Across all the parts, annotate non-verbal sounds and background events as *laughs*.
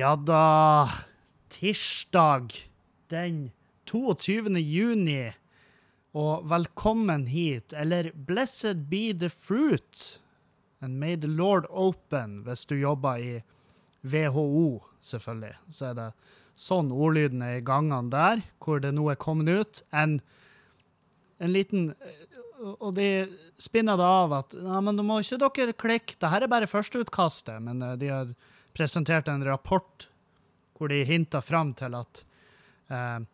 Ja da. Tirsdag den 22. juni. Og velkommen hit, eller blessed be the fruit. And may the Lord open, hvis du jobber i WHO, selvfølgelig. Så er det sånn ordlyden er i gangene der, hvor det nå er kommet ut. En, en liten Og de spinner det av at ja, men da må ikke dere klikke, det her er bare førsteutkastet. Men eh, de har presentert en rapport hvor de hinter fram til at eh,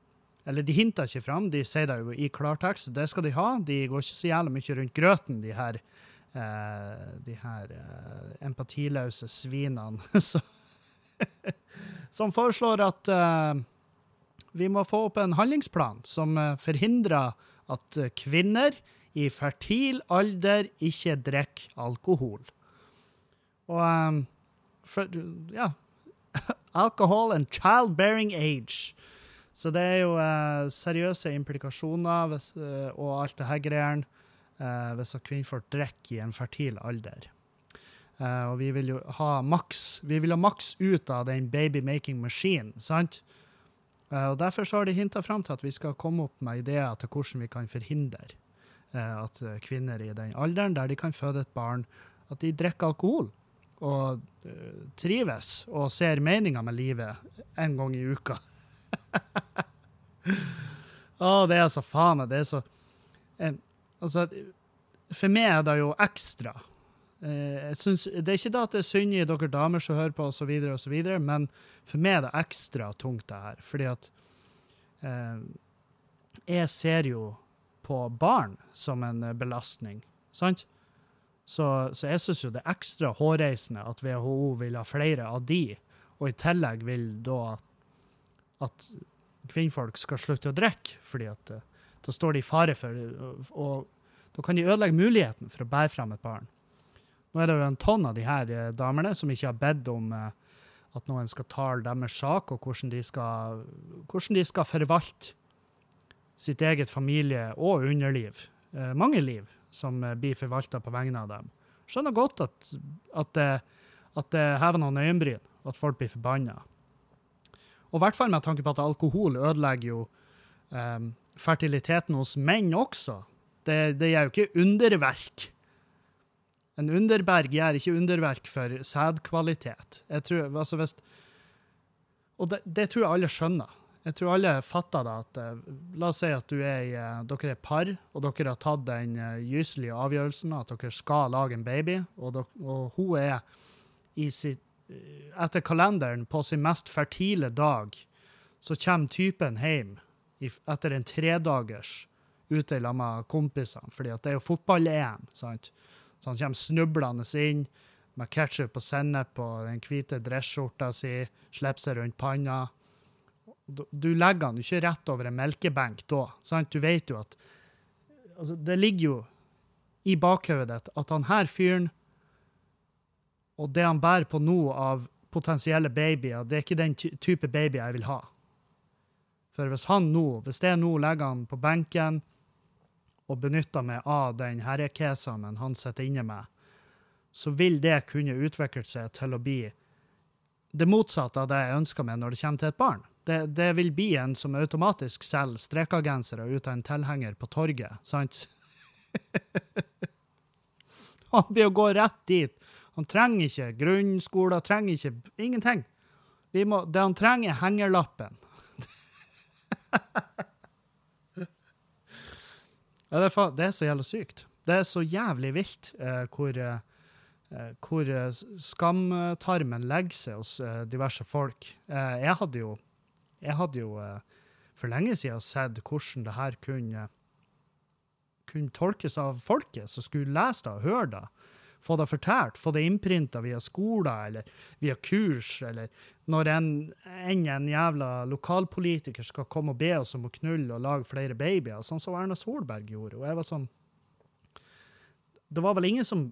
Eller de hinter ikke fram, de sier det jo i klartekst. Det skal de ha. De går ikke så jævlig mye rundt grøten, de her, eh, de her eh, empatiløse svinene. *laughs* Så, som foreslår at eh, vi må få opp en handlingsplan som eh, forhindrer at eh, kvinner i fertil alder ikke drikker alkohol. Og um, for, ja, *laughs* alcohol and childbearing age. Så det er jo eh, seriøse implikasjoner hvis, eh, og alt det her greiene eh, hvis kvinnfolk drikker i en fertil alder. Eh, og vi vil jo ha maks vi vil ha maks ut av den baby-making machine, sant? Og Derfor så har de hinta fram til at vi skal komme opp med ideer til hvordan vi kan forhindre at kvinner i den alderen der de kan føde et barn, at de drikker alkohol og trives og ser meninga med livet en gang i uka. Å, det er så faen meg Det er så eh, Altså, for meg er det jo ekstra. Eh, synes, det er ikke da at det er synd i dere damer som hører på, osv., osv., men for meg er det ekstra tungt, det her. Fordi at eh, jeg ser jo på barn som en eh, belastning, sant? Så, så jeg syns jo det er ekstra hårreisende at WHO vil ha flere av de, og i tillegg vil da at kvinnfolk skal slutte å drikke, fordi eh, da står de i fare for Og, og da kan de ødelegge muligheten for å bære fram et barn. Nå er det jo en tonn av de her uh, damene som ikke har bedt om uh, at noen skal tale deres sak, og hvordan de skal, hvordan de skal forvalte sitt eget familie- og underliv. Eh, mange liv som eh, blir forvalta på vegne av dem. Skjønner godt at, at, at det hever noen øyenbryn, at folk blir forbanna. Og i hvert fall med tanke på at alkohol ødelegger jo um, fertiliteten hos menn også. Det, det gjør jo ikke underverk. En underberg gjør ikke underverk for sædkvalitet. Jeg tror, altså hvis, og det, det tror jeg alle skjønner. Jeg tror alle fatter det at eh, La oss si at er eh, dere er par, og dere har tatt den gyselige avgjørelsen at dere skal lage en baby, og, dere, og hun er i sitt, etter kalenderen på sin mest fertile dag, så kommer typen hjem etter en tredagers ute lag med kompisene, fordi at det er jo fotball-EM. sant? Så han kommer snublende inn med ketsjup og sennep og den hvite dresskjorta si, slipper seg rundt panna. Du legger han jo ikke rett over en melkebenk da. sant? Du vet jo at altså, Det ligger jo i bakhodet ditt at han her fyren og det han bærer på nå av potensielle babyer, det er ikke den type baby jeg vil ha. For hvis han nå, hvis det nå legger han på benken og benytter meg av den herrekesamen han sitter inne med, så vil det kunne utvikle seg til å bli det motsatte av det jeg ønsker meg når det kommer til et barn. Det, det vil bli en som automatisk selger strekagensere ut av en tilhenger på torget, sant? *laughs* han blir å gå rett dit. Han trenger ikke grunnskole, trenger ikke ingenting. Vi må, det han trenger, er hengerlappen. *laughs* ja, det, er det er så jævla sykt. Det er så jævlig vilt eh, hvor, eh, hvor eh, skamtarmen legger seg hos eh, diverse folk. Eh, jeg hadde jo, jeg hadde jo eh, for lenge siden sett hvordan det her kunne, kunne tolkes av folket som skulle lese det og høre det. Få det fortalt, få det innprinta via skoler eller via kurs, eller når en, en, en jævla lokalpolitiker skal komme og be oss om å knulle og lage flere babyer, sånn som Erna Solberg gjorde. Og jeg var sånn Det var vel ingen som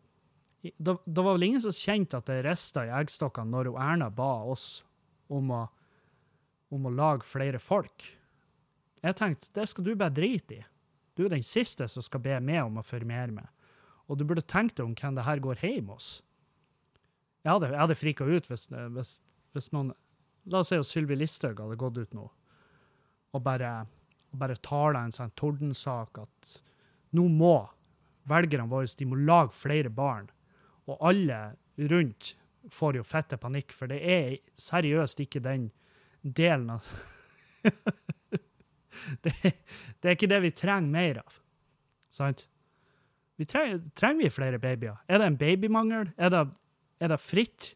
det, det var vel ingen som kjente at det rista i eggstokkene når Erna ba oss om å, om å lage flere folk. Jeg tenkte det skal du bare drite i. Du er den siste som skal be meg om å formere meg. Og du burde tenkt deg om hvem det her går hjem hos. Jeg hadde, jeg hadde frika ut hvis, hvis, hvis, noen La oss si at Sylvi Listhaug hadde gått ut nå og bare, og bare tala en sånn tordensak at nå må velgerne våre de må lage flere barn. Og alle rundt får jo fette panikk, for det er seriøst ikke den delen av *laughs* det, det, er ikke det vi trenger mer av. Sant? Vi trenger, trenger vi flere babyer? Er det en babymangel? Er det, er det fritt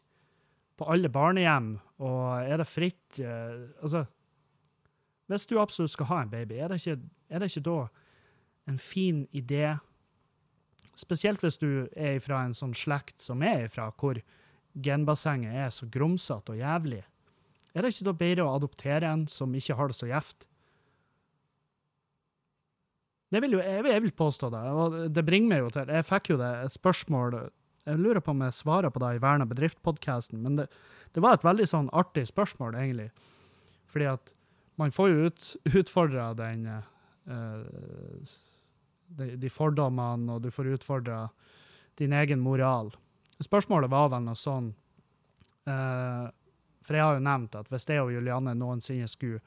på alle barnehjem? Og er det fritt uh, Altså, hvis du absolutt skal ha en baby, er det ikke, er det ikke da en fin idé Spesielt hvis du er fra en sånn slekt som er fra, hvor genbassenget er så grumsete og jævlig. Er det ikke da bedre å adoptere en som ikke har det så gjevt? Det vil jo, jeg, jeg vil påstå det, og det bringer meg jo til Jeg fikk jo det et spørsmål Jeg lurer på om jeg svarer på det i Verna bedrift-podkasten, men det, det, var et veldig sånn artig spørsmål, egentlig. Fordi at man får jo ut, utfordra den uh, de, de, fordommene, og du får utfordra din egen moral. Spørsmålet var vel noe sånn uh, For jeg har jo nevnt at hvis jeg og Julianne noensinne skulle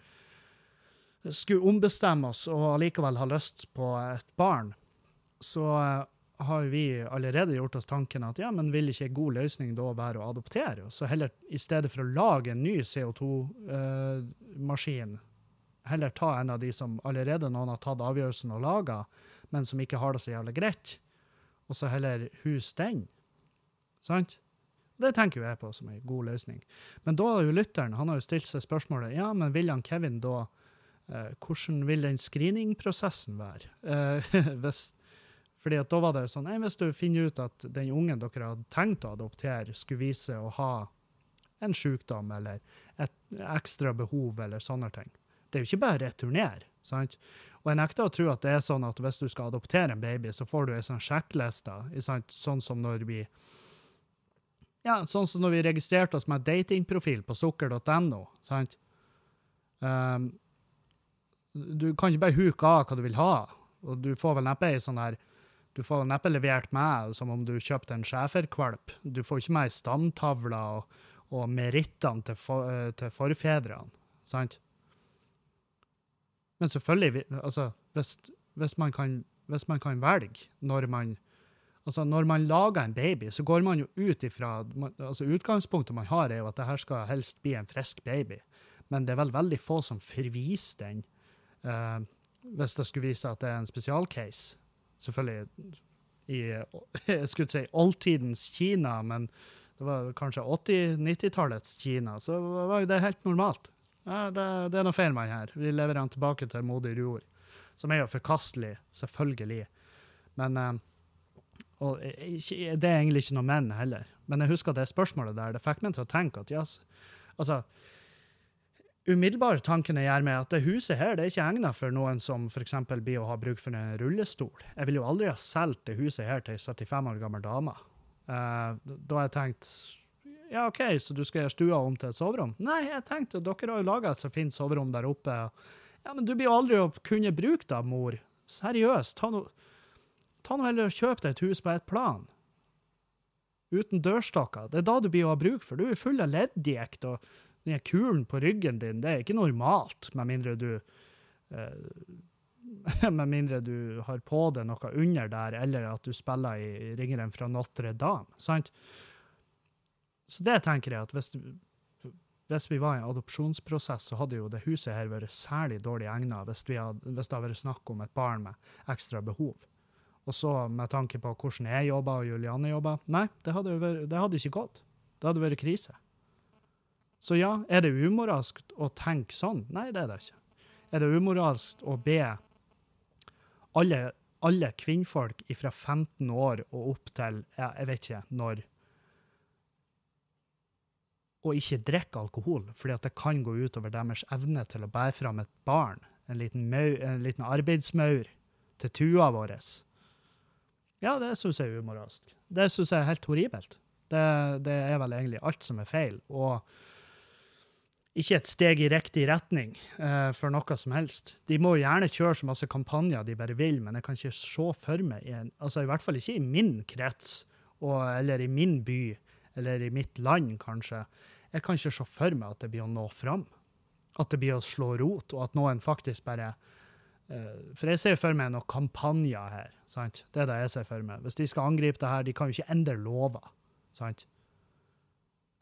skulle ombestemme oss og allikevel ha lyst på et barn, så uh, har vi allerede gjort oss tanken at ja, men vil ikke en god løsning da være å adoptere? Så heller i stedet for å lage en ny CO2-maskin, uh, heller ta en av de som allerede noen har tatt avgjørelsen og laga, men som ikke har det så jævlig greit, og så heller hus den. Sant? Det tenker jo jeg på som en god løsning. Men da har jo lytteren han har jo stilt seg spørsmålet ja, men vil han Kevin da eh, Hvordan vil den screeningprosessen være? Eh, *laughs* hvis, fordi da var det sånn, Hvis du finner ut at den ungen dere hadde tenkt å adoptere, skulle vise å ha en sykdom eller et ekstra behov eller sånne ting. Det er jo ikke bare å returnere. sant? Og jeg nekter å tro at det er sånn at hvis du skal adoptere en baby, så får du ei sånn sjekkliste, sånn som når vi ja, sånn som når vi registrerte oss med datingprofil på sukker.no. sant? Um, du kan ikke bare huke av hva du vil ha, og du får vel neppe ei sånn her du får neppe levert med som om du kjøpte en schæferkvalp. Du får ikke med ei stamtavle og, og merittene til, for, eh, til forfedrene. sant? Men selvfølgelig, altså, hvis, hvis, man kan, hvis, man kan, velge når man altså når man lager en baby, så går man jo ut ifra altså Utgangspunktet man har, er jo at det her skal helst bli en frisk baby. Men det er vel veldig få som forviser den, uh, hvis det skulle vise at det er en spesialcase. Selvfølgelig i *laughs* jeg skulle si oldtidens Kina, men det var kanskje 80-90-tallets Kina, så var jo det helt normalt. Ja, det, det, er noe feil med han her. Vi leverer han tilbake til modig jord. Som er jo forkastelig, selvfølgelig. Men uh, Og det er egentlig ikke noe menn heller. Men jeg husker det spørsmålet der, det fikk meg til å tenke at yes, altså Umiddelbare tanken jeg gjør meg, at det huset her det er ikke egnet for noen som f.eks. blir å ha bruk for en rullestol. Jeg ville jo aldri ha solgt det huset her til ei 75 år gammel dame. Uh, da har jeg tenkt ja, OK, så du skal gjøre stua om til et soverom? Nei, jeg tenkte dere har jo laga et så fint soverom der oppe. Ja, men du blir jo aldri å kunne bruke det, mor. Seriøst. Ta nå no heller og kjøp deg et hus på et plan. Uten dørstokker. Det er da du blir å ha bruk for. Du er full av leddgikt, og den kulen på ryggen din, det er ikke normalt, med mindre du eh, *laughs* Med mindre du har på deg noe under der, eller at du spiller i Ringeren fra Notre Dame. sant? Så det tenker jeg at hvis, hvis, vi var i en adopsjonsprosess, så hadde jo det huset her vært særlig dårlig egnet hvis, hvis, det hadde vært snakk om et barn med ekstra behov. Og så med tanke på hvordan jeg jobber og Julianne jobber nei, det hadde, vært, det hadde ikke gått. Det hadde vært krise. Så ja, er det umoralsk å tenke sånn? Nei, det er det ikke. Er det umoralsk å be alle alle kvinnfolk fra 15 år og opp til ja, jeg vet ikke når å ikke drikke alkohol, fordi at det kan gå utover deres evne til å bære fram et barn, en liten, mau, en liten arbeidsmaur, til tua vår. Ja, det syns jeg er umoralsk. Det syns jeg er helt horribelt. Det, det er vel egentlig alt som er feil. Og ikke et steg i riktig retning uh, for noe som helst. De må gjerne kjøre så masse kampanjer de bare vil, men jeg kan ikke se for meg i en, altså i hvert fall ikke i min krets, og, eller i min by, eller i mitt land, kanskje. Jeg kan ikke se for meg at det blir å nå fram. At det blir å slå rot, og at noen faktisk bare uh, For jeg ser for meg noen kampanjer her. sant? Det er det jeg ser for meg. Hvis de skal angripe det her, de kan jo ikke endre lover. sant?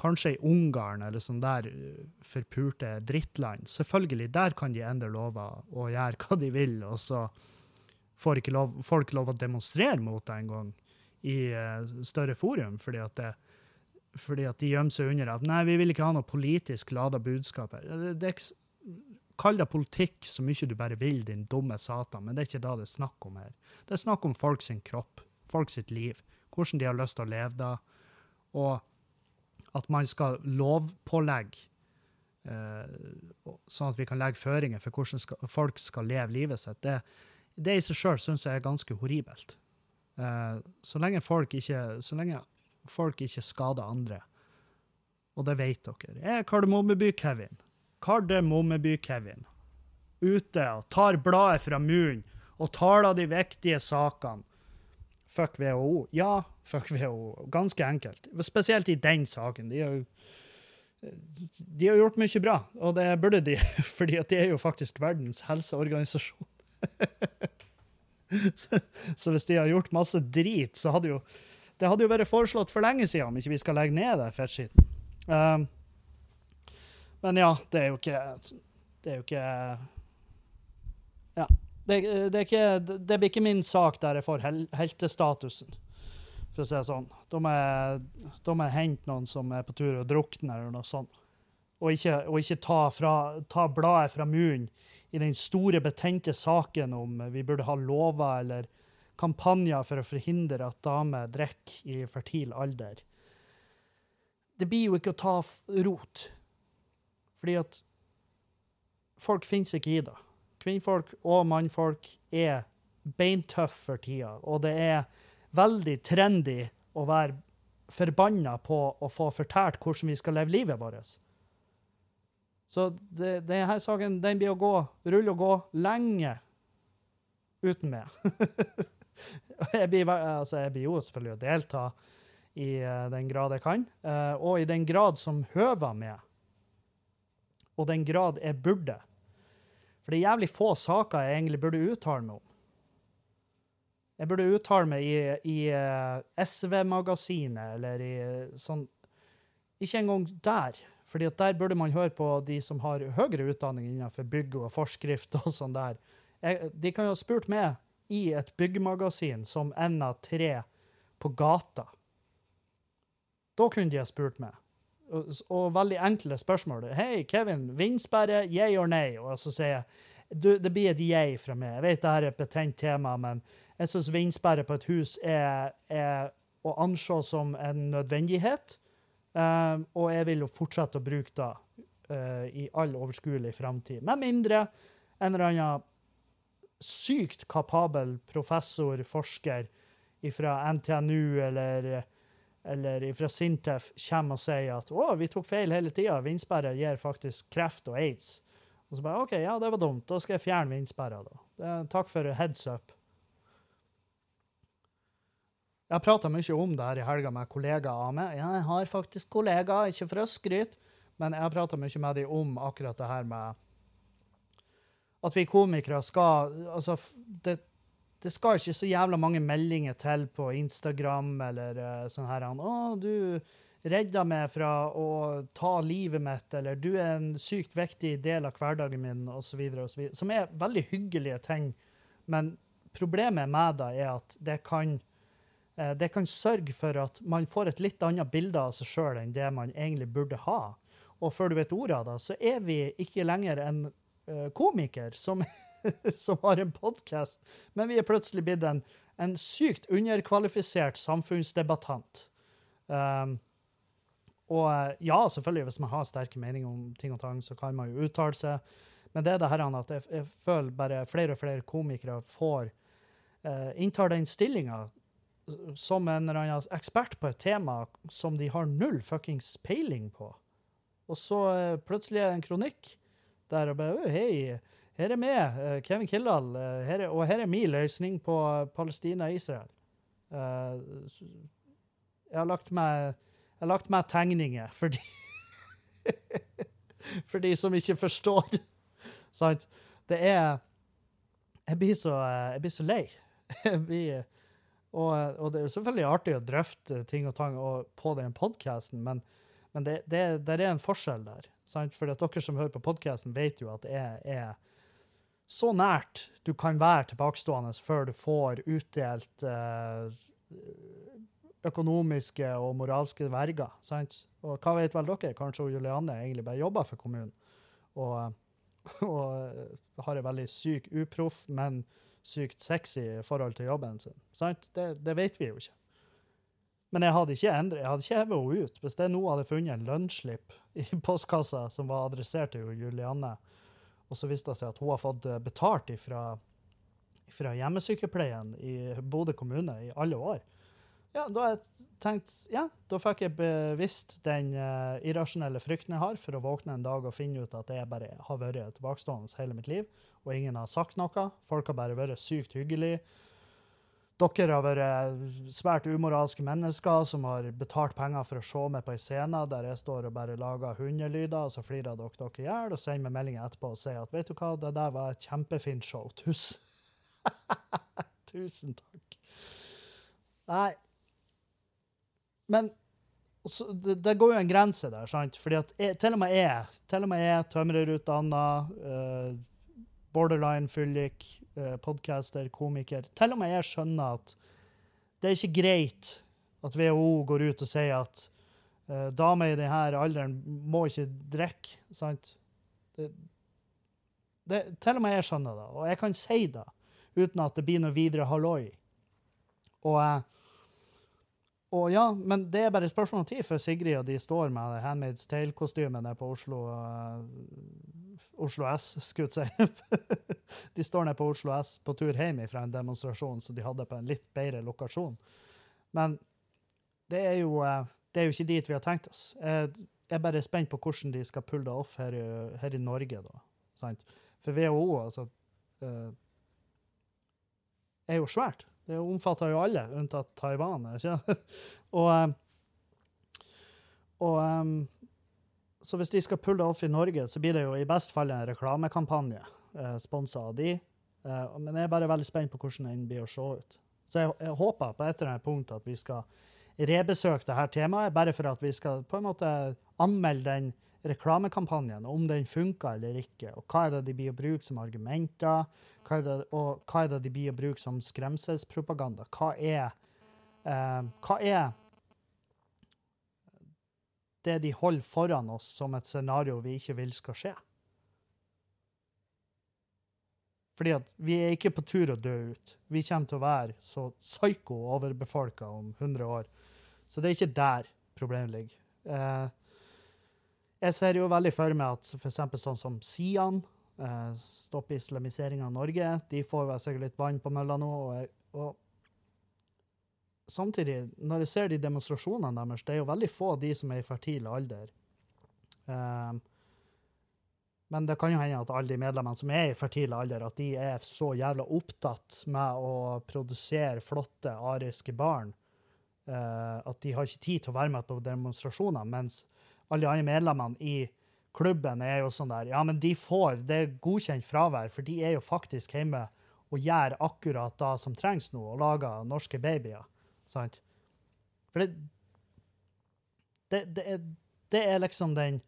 Kanskje i Ungarn eller sånn der uh, forpurte drittland. Selvfølgelig, der kan de endre lover og gjøre hva de vil, og så får ikke lov, folk lov å demonstrere mot det engang i uh, større forum, fordi at, det, fordi at de gjemmer seg under at nei, vi vil ikke ha noe politisk lada budskap her. Det, det, Kall det politikk så mye du bare vil, din dumme satan, men det er ikke det det er snakk om her. Det er snakk om folk sin kropp, folk sitt liv, hvordan de har lyst til å leve da, og at man skal lovpålegge eh, sånn at vi kan legge føringer for hvordan skal, folk skal leve livet sitt, det, det i seg sjøl syns jeg er ganske horribelt. Eh, så, lenge folk ikke, så lenge folk ikke skader andre, og det vet dere. Jeg er Kardemommeby-Kevin. Kardemommeby-Kevin. Ute og tar bladet fra munnen og taler de viktige sakene. Fuck WHO. Ja, fuck WHO. Ganske enkelt. Spesielt i den saken. De har, de har gjort mye bra, og det burde de, *laughs* fordi at de er jo faktisk Verdens helseorganisasjon. *laughs* så hvis de har gjort masse drit, så hadde jo det hadde jo vært foreslått for lenge siden om ikke vi skal legge ned det fettskitten. Um, men ja, det er jo ikke Det er jo ikke Ja. Det, det, er ikke, det blir ikke min sak der jeg får hel, heltestatusen, for å si det sånn. Da må jeg hente noen som er på tur og drukner, eller noe sånt. Og ikke, og ikke ta, fra, ta bladet fra munnen i den store, betente saken om vi burde ha lover eller kampanjer for å forhindre at damer drikker i fertil alder. Det blir jo ikke å ta rot. Fordi at folk finnes ikke i det. Kvinnfolk og mannfolk er beintøff for tida, og det er veldig trendy å være forbanna på å få fortalt hvordan vi skal leve livet vårt. Så det, denne saken den blir å gå, rulle og gå lenge uten meg. *laughs* jeg, blir, altså, jeg blir jo selvfølgelig å delta i eh, den grad jeg kan, eh, og i den grad som høver meg, og den grad jeg burde. For det er jævlig få saker jeg egentlig burde uttale meg om. Jeg burde uttale meg i, i eh, SV-magasinet, eller i eh, sånn Ikke engang der, fordi at der burde man høre på de som har høyere utdanning innenfor bygg og forskrift og sånn der. Jeg, de kan jo ha spurt meg i et byggmagasin som en av tre på gata. Da kunne de ha spurt meg. Og, veldig enkle spørsmål. Hei, Kevin, vindsperre, yay or nei? Og så sier jeg du, det blir et yay fra meg. Jeg vet det her er et betent tema, men jeg syns vindsperre på et hus er, er å anse som en nødvendighet. Um, og jeg vil jo fortsette å bruke det uh, i all overskuelig framtid. Med mindre en eller annen sykt kapabel professor, forsker fra NTNU eller, eller fra Sintef kommer og sier at å, vi tok feil hele tida, vindsperre gir faktisk kreft og aids. Og så bare OK, ja, det var dumt, da skal jeg fjerne vindsperra, da. Takk for heads up. Jeg har prata mye om det her i helga med kollegaer av meg. Jeg har faktisk kollegaer, ikke for å skryte, men jeg har prata mye med dem om akkurat det her med at vi komikere skal Altså, det, det skal ikke så jævla mange meldinger til på Instagram eller uh, sånn her 'Å, du redda meg fra å ta livet mitt', eller 'du er en sykt viktig del av hverdagen min', osv., osv. Som er veldig hyggelige ting. Men problemet med det er at det kan uh, det kan sørge for at man får et litt annet bilde av seg sjøl enn det man egentlig burde ha. Og før du vet ordet av det, så er vi ikke lenger en uh, komiker som, *laughs* som har en podkast, men vi er plutselig blitt en, en sykt underkvalifisert samfunnsdebattant. Um, og eh, ja, selvfølgelig, hvis man har sterke meninger om ting og tang, så kan man jo uttale seg. Men det er det her at jeg, jeg føler bare flere og flere komikere får uh, inntar den stillinga som en eller annen ekspert på et tema som de har null fuckings peiling på. Og så uh, plutselig er det en kronikk der og bare Hei, her er meg, uh, Kevin Kildahl, her er, og her er min løsning på Palestina-Israel. jeg har lagt meg jeg har lagt meg tegninger for de, *laughs* for de som ikke forstår. *laughs* Sant? Det er Jeg blir så, jeg blir så lei. *laughs* Blir, og, og, det er selvfølgelig artig å drøfte ting og tang på den podkasten, men, men det, det, det, er en forskjell der. Sant? For dere som hører på podkasten, vet jo at jeg er, så nært du kan være tilbakestående før du får utdelt uh, økonomiske og moralske verger. sant? Og hva vet vel dere? Kanskje Julianne egentlig bare jobber for kommunen og, og har en veldig syk uproff, men sykt sexy forhold til jobben sin. sant? Det, det vet vi jo ikke. Men jeg hadde ikke endret, jeg hadde ikke hevet henne ut. Hvis det nå hadde funnet en lønnsslipp i postkassa som var adressert til Julianne, og så viste det seg at hun har fått betalt ifra, fra hjemmesykepleien i Bodø kommune i alle år, ja, da har jeg tenkt Ja, da fikk jeg bevisst den uh, irrasjonelle frykten jeg har for å våkne en dag og finne ut at jeg bare har vært tilbakestående hele mitt liv, og ingen har sagt noe. Folk har bare vært sykt hyggelige. Dere har vært svært umoralske mennesker som har betalt penger for å se meg på ei scene der jeg står og bare lager hundelyder, og så flirer dere dere i hjel og sender meg meldinger etterpå og sier at vet du hva, det der var et kjempefint show. Tusen, *laughs* Tusen takk. Nei, men så, det, det, går jo en grense der, sant? Fordi at jeg, til og med jeg, til og jeg tømrerutdanna, uh, borderline fyllik, uh, podcaster, komiker Til og med jeg skjønner at det er ikke greit at WHO går ut og sier at uh, damer i denne alderen må ikke drikke, sant? Det, det, til og med jeg skjønner det, og jeg kan si det uten at det blir noe videre halloi. Og uh, og ja, men det er bare et spørsmål om tid før Sigrid og de står med Handmaid's Tale-kostymene på Oslo uh, Oslo S, skulle jeg si. *laughs* de står nede på Oslo S på tur hjem fra en demonstrasjon som de hadde på en litt bedre lokasjon. Men det er jo, uh, det er jo ikke dit vi har tenkt oss. Jeg er bare spent på hvordan de skal pulle det off her i, her i Norge, da. Sant? For WHO, altså uh, er jo svært. Det omfatter jo alle, unntatt Taiwan. ikke? *laughs* og, eh, og um, Så hvis de skal pulle det off i Norge, så blir det jo i best fall en reklamekampanje eh, sponsa av de. Eh, men jeg er bare veldig spent på hvordan den blir å se ut. Så jeg, jeg håper på et eller annet punkt at vi skal rebesøke dette temaet, bare for at vi skal på en måte anmelde den reklamekampanjen, om den funker eller ikke, og hva er det de blir å bruke som argumenter, hva det, og hva er det de blir å bruke som skremselspropaganda. Hva er, eh, hva er det de holder foran oss som et scenario vi ikke vil skal skje? Fordi at vi er ikke på tur å dø ut. Vi kommer til å være så psyko overbefolka om 100 år. Så det er ikke der problemet ligger. Eh, jeg ser jo veldig for meg at f.eks. sånn som Sian, eh, Stopp islamiseringa av Norge, de får vel sikkert litt vann på mølla nå. Og, og, samtidig, når jeg ser de demonstrasjonene deres, det er jo veldig få de som er i fertil alder. Um, men det kan jo hende at alle de medlemmene som er i fertil alder, at de er så jævla opptatt med å produsere flotte ariske barn uh, at de har ikke tid til å være med på demonstrasjoner. mens alle de andre medlemmene i klubben er jo sånn der Ja, men de får det er godkjent fravær, for de er jo faktisk hjemme og gjør akkurat det som trengs nå, og lager norske babyer. Sant? For det det, det, er, det er liksom den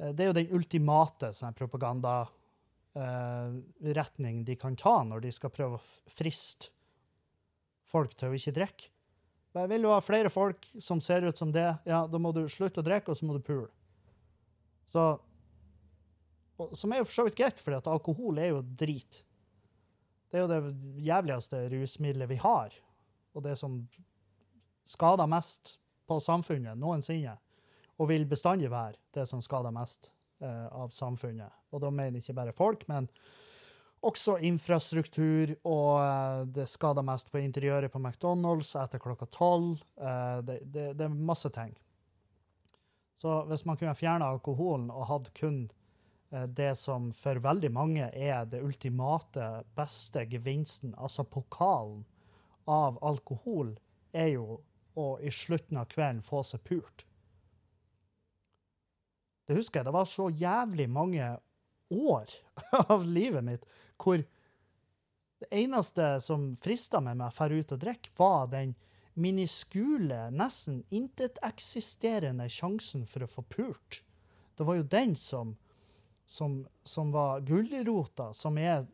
Det er jo den ultimate sånn propagandaretning uh, de kan ta når de skal prøve å friste folk til å ikke drikke. Men vil du ha flere folk som ser ut som det, ja, da må du slutte å drikke, og så må du pule. Så Som er jo for så vidt greit, for alkohol er jo drit. Det er jo det jævligste rusmiddelet vi har, og det som skader mest på samfunnet noensinne, og vil bestandig være det som skader mest eh, av samfunnet. Og da mener ikke bare folk, men også infrastruktur, og eh, det skader mest på interiøret på McDonald's etter klokka tolv. Eh, det, det, det er masse ting. Så hvis man kunne fjerne alkoholen og hatt kun eh, det som for veldig mange er det ultimate, beste gevinsten, altså pokalen av alkohol, er jo å i slutten av kvelden få seg pult. Det husker jeg. Det var så jævlig mange år *laughs* av livet mitt hvor det eneste som frista meg med å dra ut og drikke, var den miniskule, nesten inteteksisterende sjansen for å få pult. Det var jo den som, som, som var gulrota, som jeg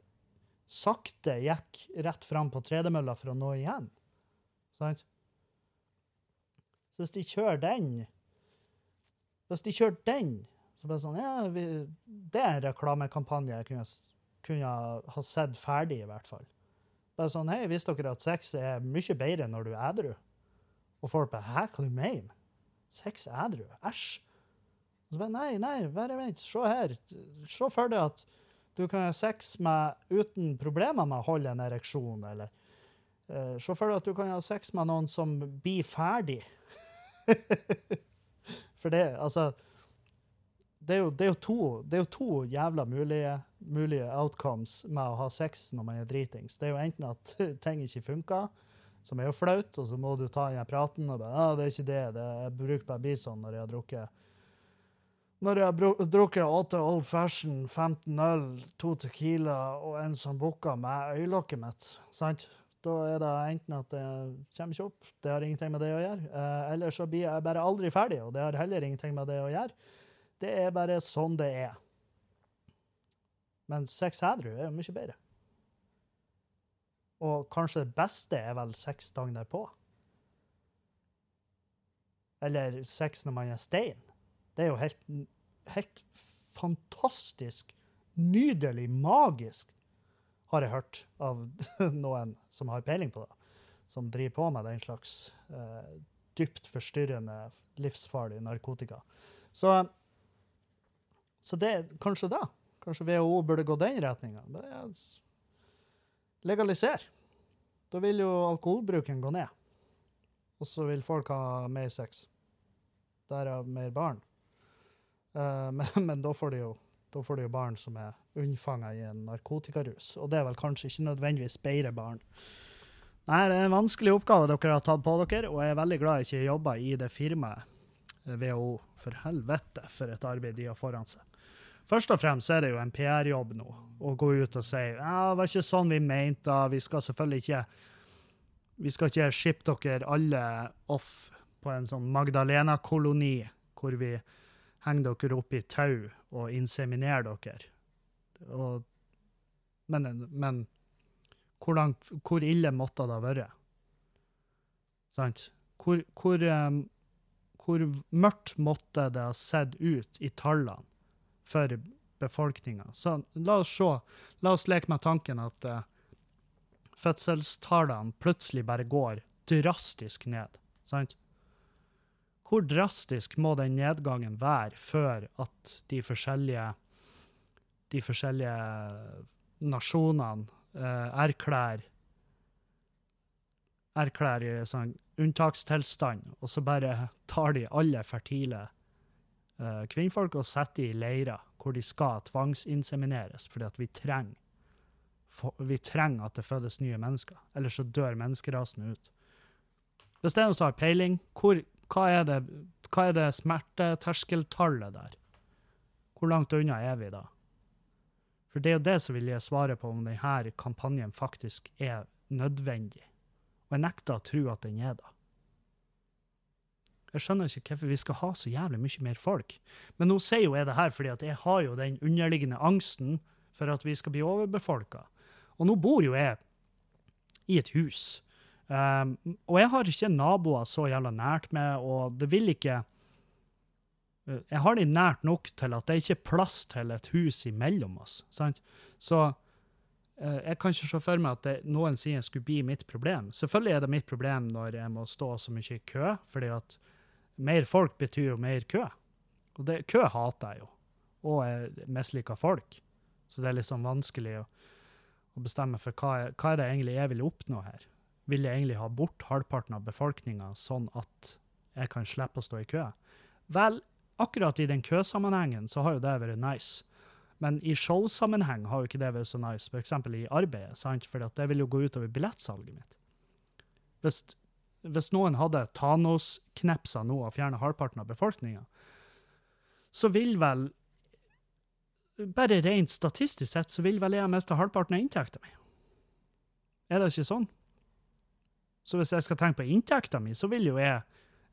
sakte gikk rett fram på tredemølla for å nå igjen. Sant? Så hvis de kjører den Hvis de kjører den, så bare sånn Ja, vi, det er en reklamekampanje jeg kunne, kunne ha sett ferdig, i hvert fall. Bare sånn Hei, visste dere at sex er mye bedre når du er edru? Og folk bare Hæ, hva du mener Sex edru? Æsj. Og så bare Nei, nei, bare vent. Se her. Se for deg at du kan ha sex med, uten problemer med å holde en ereksjon, eller uh, Se for deg at du kan ha sex med noen som blir ferdig. *laughs* For det, altså det er, jo, det, er to, det er, jo, to, jævla mulige, mulige, outcomes med å ha sex når man er dritings. Det er jo enten at *laughs* ting ikke funker, som er jo flaut, og så må du ta igjen praten og bare ah, 'Det er ikke det. det jeg bruker bare bison når jeg har drukket når jeg har drukket åtte Old Fashion, 15 øl, to Tequila og en som booka med øyelokket mitt. sant? Da er det enten at det kommer ikke opp, det har ingenting med det å gjøre, eh, eller så blir jeg bare aldri ferdig, og det har heller ingenting med det å gjøre. Det er bare sånn det er. Men sex edru er jo mye bedre. Og kanskje det beste er vel sex dagen derpå. Eller sex når man er stein. Det er jo helt, helt fantastisk, nydelig, magisk har jeg hørt av *laughs* noen som har peiling på det, som driver på med den slags uh, dypt forstyrrende, livsfarlig narkotika. Så, så det er kanskje da. Kanskje WHO burde gå den retninga. Legalisere. Da vil jo alkoholbruken gå ned. Og så vil folk ha mer sex. Derav mer barn. Uh, *laughs* men, men da får de jo da får du jo barn som er unnfanga i en narkotikarus. Og det er vel kanskje ikke nødvendigvis bedre barn. Nei, det er en vanskelig oppgave dere har tatt på dere, og jeg er veldig glad jeg ikke jobber i det firmaet WHO. For helvete, for et arbeid de har foran seg. Først og fremst er det jo en PR-jobb nå å gå ut og si ja, det var ikke sånn vi mente, vi skal selvfølgelig ikke vi skal ikke shippe dere alle off på en sånn Magdalena-koloni hvor vi henger dere opp i tau og inseminerer dere. Og, men, men hvor, langt, hvor, ille måtte det ha vært? Sant? Hvor, hvor, um, hvor, mørkt måtte det ha sett ut i tallene for befolkninga? La oss se, la oss leke med tanken at uh, fødselstallene plutselig bare går drastisk ned. Sant? Hvor drastisk må den nedgangen være før at de forskjellige, de forskjellige nasjonene uh, erklærer erklærer sånn unntakstilstand, og så bare tar de alle fertile eh, kvinnfolk og setter de i leirer hvor de skal tvangsinsemineres, fordi at vi trenger vi trenger at det fødes nye mennesker, ellers så dør menneskerasen ut. Hvis det er noen som har peiling, hvor, hva er det, hva er det smerteterskeltallet der? Hvor langt unna er vi da? For det er jo det som vil gi svaret på om denne kampanjen faktisk er nødvendig. Og jeg nekter å tro at den er det. Jeg skjønner ikke hvorfor vi skal ha så jævlig mye mer folk. Men nå sier jo jeg det her fordi at jeg har jo den underliggende angsten for at vi skal bli overbefolka. Og nå bor jo jeg i et hus Um, og jeg har ikke naboer så jævla nært meg, og det vil ikke uh, Jeg har de nært nok til at det ikke er plass til et hus imellom oss. Sant? Så uh, jeg kan ikke se for meg at det noensinne skulle bli mitt problem. Selvfølgelig er det mitt problem når jeg må stå så mye i kø, fordi at mer folk betyr jo mer kø. Og det, kø hater jeg jo, og jeg misliker folk. Så det er sånn vanskelig å, å bestemme for hva, hva er det egentlig jeg vil oppnå her. Vil jeg egentlig ha bort halvparten av befolkninga, sånn at jeg kan slippe å stå i kø? Vel, akkurat i den køsammenhengen så har jo det vært nice. Men i showsammenheng har jo ikke det vært så nice, f.eks. i arbeidet, sant? for det vil jo gå utover billettsalget mitt. Hvis, hvis noen hadde Thanos-knepsa nå og fjerna halvparten av befolkninga, så vil vel Bare rent statistisk sett så vil vel jeg miste halvparten av inntekta mi. Er det ikke sånn? Så hvis jeg skal tenke på inntekta mi, så vil jo jeg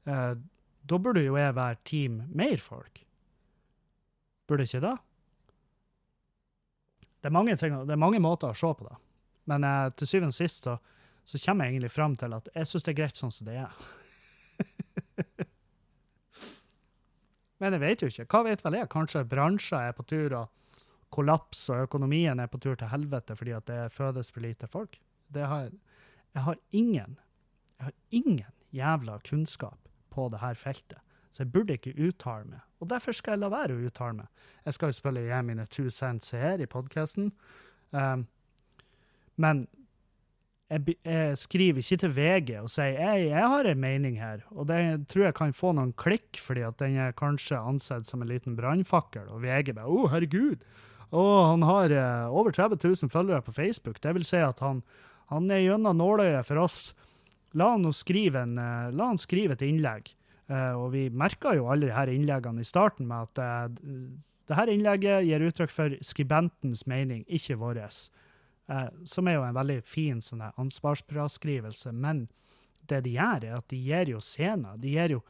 eh, Da burde jo jeg være team mer folk. Burde ikke det? Det er mange, ting, det er mange måter å se på det. Men eh, til syvende og sist så, så kommer jeg egentlig fram til at jeg syns det er greit sånn som det er. *laughs* Men jeg vet jo ikke. Hva vet vel jeg? Kanskje bransjer er på tur og kollapser, og økonomien er på tur til helvete fordi at det fødes for lite folk. Har, jeg har ingen, jeg har ingen jævla kunnskap på det her feltet. Så jeg burde ikke uttale meg. Og derfor skal jeg la være å uttale meg. Jeg skal jo spille igjen mine two cents her i podkasten. Um, men jeg, jeg skriver ikke til VG og sier jeg, jeg har en mening her, og det tror jeg kan få noen klikk, fordi at den er kanskje ansett som en liten brannfakkel, og VG bare 'Å, herregud'. Og han har eh, over 30 000 følgere på Facebook. Det vil si at han, han er gjennom nåløyet for oss. La han, skrive en, eh, la han skrive et innlegg. Eh, og vi merka jo alle her innleggene i starten med at eh, det innlegget gir uttrykk for skribentens mening, ikke vår. Eh, som er jo en veldig fin sånn ansvarsfraskrivelse. Men det de gjør, er at de gir jo scener. De gir jo,